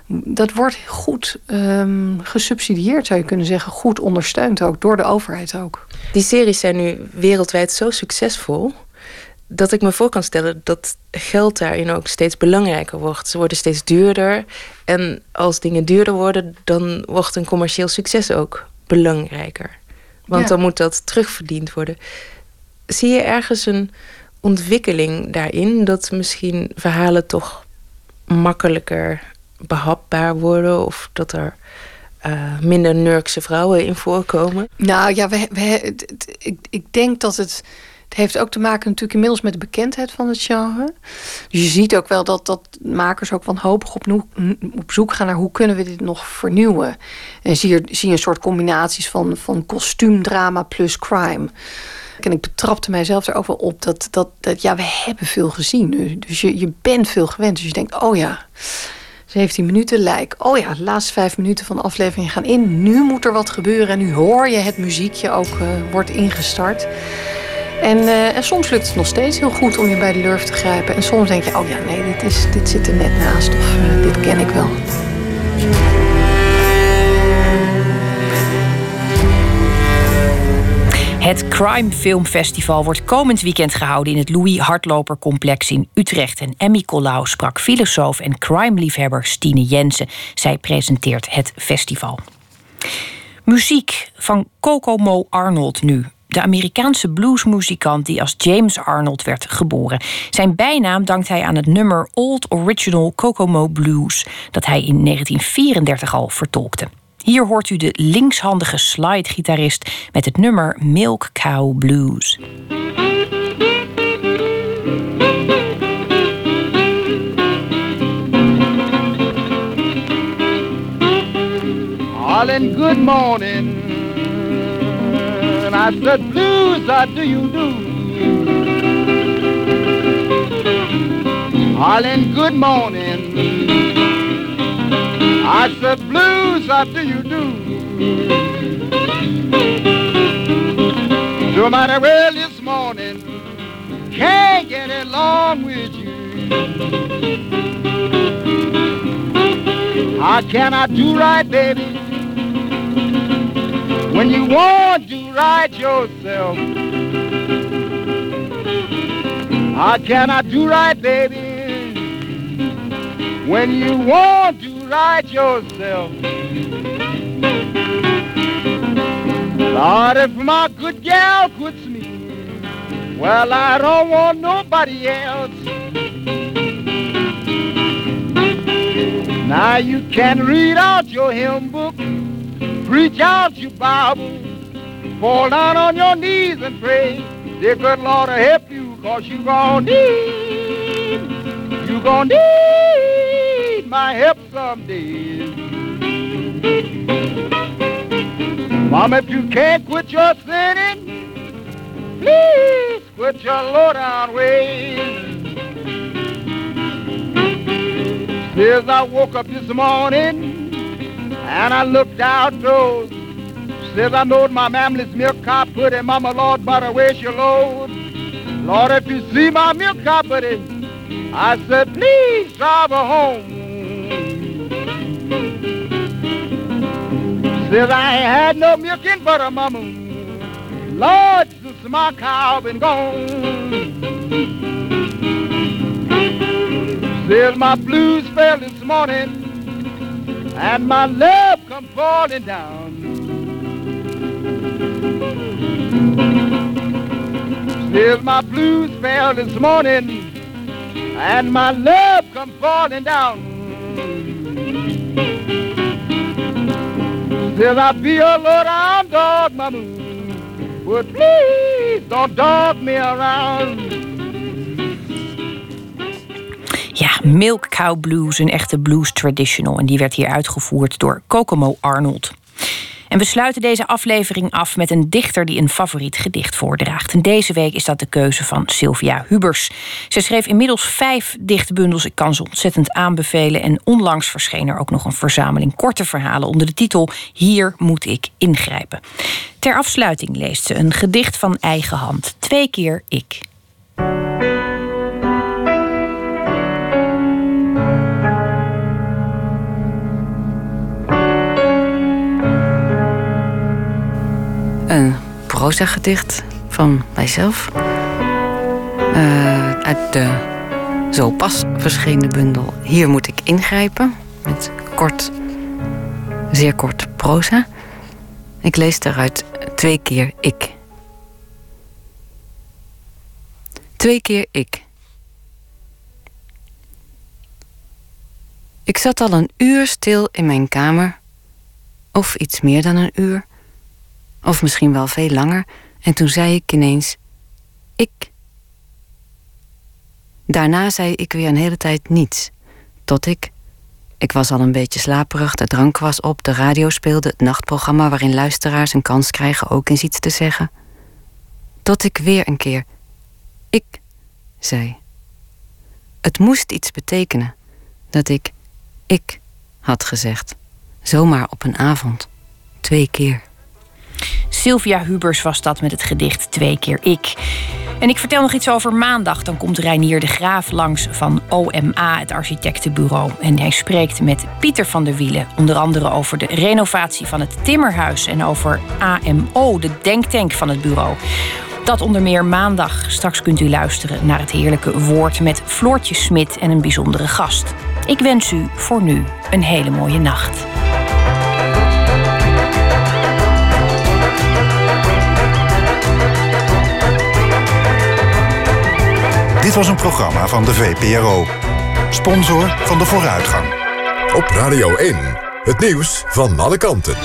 Dat wordt goed ehm, gesubsidieerd, zou je kunnen zeggen. Goed ondersteund ook, door de overheid ook. Die series zijn nu wereldwijd zo succesvol dat ik me voor kan stellen dat geld daarin ook steeds belangrijker wordt. Ze worden steeds duurder. En als dingen duurder worden, dan wordt een commercieel succes ook belangrijker. Want Ja. dan moet dat terugverdiend worden. Zie je ergens een ontwikkeling daarin dat misschien verhalen toch makkelijker behapbaar worden of dat er eh, minder nurkse vrouwen in voorkomen? Nou ja, we, ik, ik denk dat het. Het heeft ook te maken natuurlijk inmiddels met de bekendheid van het genre. Dus je ziet ook wel dat, dat makers ook wanhopig op, op zoek gaan naar hoe kunnen we dit nog vernieuwen. En zie je, zie je een soort combinaties van, van kostuumdrama plus crime. En ik betrapte mijzelf er ook wel op dat, dat, dat ja, we hebben veel gezien nu. Dus je, je bent veel gewend. Dus je denkt, oh ja, 17 minuten lijk. Oh ja, de laatste vijf minuten van de aflevering gaan in. Nu moet er wat gebeuren. En nu hoor je het muziekje ook eh, wordt ingestart. En, eh, en soms lukt het nog steeds heel goed om je bij de lurf te grijpen. En soms denk je, oh ja, nee, dit, is, dit zit er net naast of eh, dit ken ik wel. Het Crime Film Festival wordt komend weekend gehouden in het Louis Hardloper Complex in Utrecht. En Emmy Collau sprak filosoof en crime-liefhebber Stine Jensen. Zij presenteert het festival. Muziek van Kokomo Arnold nu. De Amerikaanse bluesmuzikant die als James Arnold werd geboren. Zijn bijnaam dankt hij aan het nummer Old Original Kokomo Blues, dat hij in 1934 al vertolkte. Hier hoort u de linkshandige slide-gitarist met het nummer Milk Cow Blues. Darling, good morning. And I said, Blues, how do you do? Darling, good morning. I said, Blues, do you do? No matter where this morning, can't get along with you. How can I do right, baby? When you want to right yourself. How can I do right, baby? When you want to right yourself. Lord, if my good gal quits me, well, I don't want nobody else. Now you can read out your hymn book, preach out your Bible, fall down on your knees and pray. Dear good Lord, to help you, cause you gon' need, you gon' need my help someday. Mom, if you can't quit your sinning, please quit your low down ways. Says I woke up this morning and I looked outdoors. Says I knowed my mammy's milk put in Mama Lord, but where's your load? Lord, if you see my milk in, I said, please drive her home. Says I ain't had no milk and butter, Mama. Lord, since my cow been gone. Says my blues fell this morning and my love come falling down. Says my blues fell this morning and my love come falling down. Says I be a low down dog, mama, but please don't dog me around. Ja, Milk Cow Blues, een echte blues traditional. En die werd hier uitgevoerd door Kokomo Arnold. En we sluiten deze aflevering af met een dichter die een favoriet gedicht voordraagt. En deze week is dat de keuze van Sylvia Hubers. Ze schreef inmiddels vijf dichtbundels. Ik kan ze ontzettend aanbevelen. En onlangs verscheen er ook nog een verzameling korte verhalen onder de titel Hier moet ik ingrijpen. Ter afsluiting leest ze een gedicht van eigen hand. Twee keer ik. Een proza-gedicht van mijzelf. Uh, uit de zo pas verschenen bundel Hier moet ik ingrijpen. Met kort, zeer kort proza. Ik lees daaruit twee keer ik. Twee keer ik. Ik zat al een uur stil in mijn kamer, of iets meer dan een uur, of misschien wel veel langer, en toen zei ik ineens: Ik. Daarna zei ik weer een hele tijd niets, tot ik. Ik was al een beetje slaperig, de drank was op, de radio speelde, het nachtprogramma waarin luisteraars een kans krijgen ook eens iets te zeggen. Tot ik weer een keer: Ik zei. Het moest iets betekenen dat ik ik had gezegd. Zomaar op een avond. Twee keer. Sylvia Hubers was dat met het gedicht Twee keer ik. En ik vertel nog iets over maandag. Dan komt Reinier de Graaf langs van OMA, het architectenbureau. En hij spreekt met Pieter van der Wielen. Onder andere over de renovatie van het Timmerhuis. En over AMO, de denktank van het bureau. Dat onder meer maandag. Straks kunt u luisteren naar het heerlijke woord met Floortje Smit en een bijzondere gast. Ik wens u voor nu een hele mooie nacht. Dit was een programma van de VPRO. Sponsor van de vooruitgang. Op Radio 1, het nieuws van alle kanten.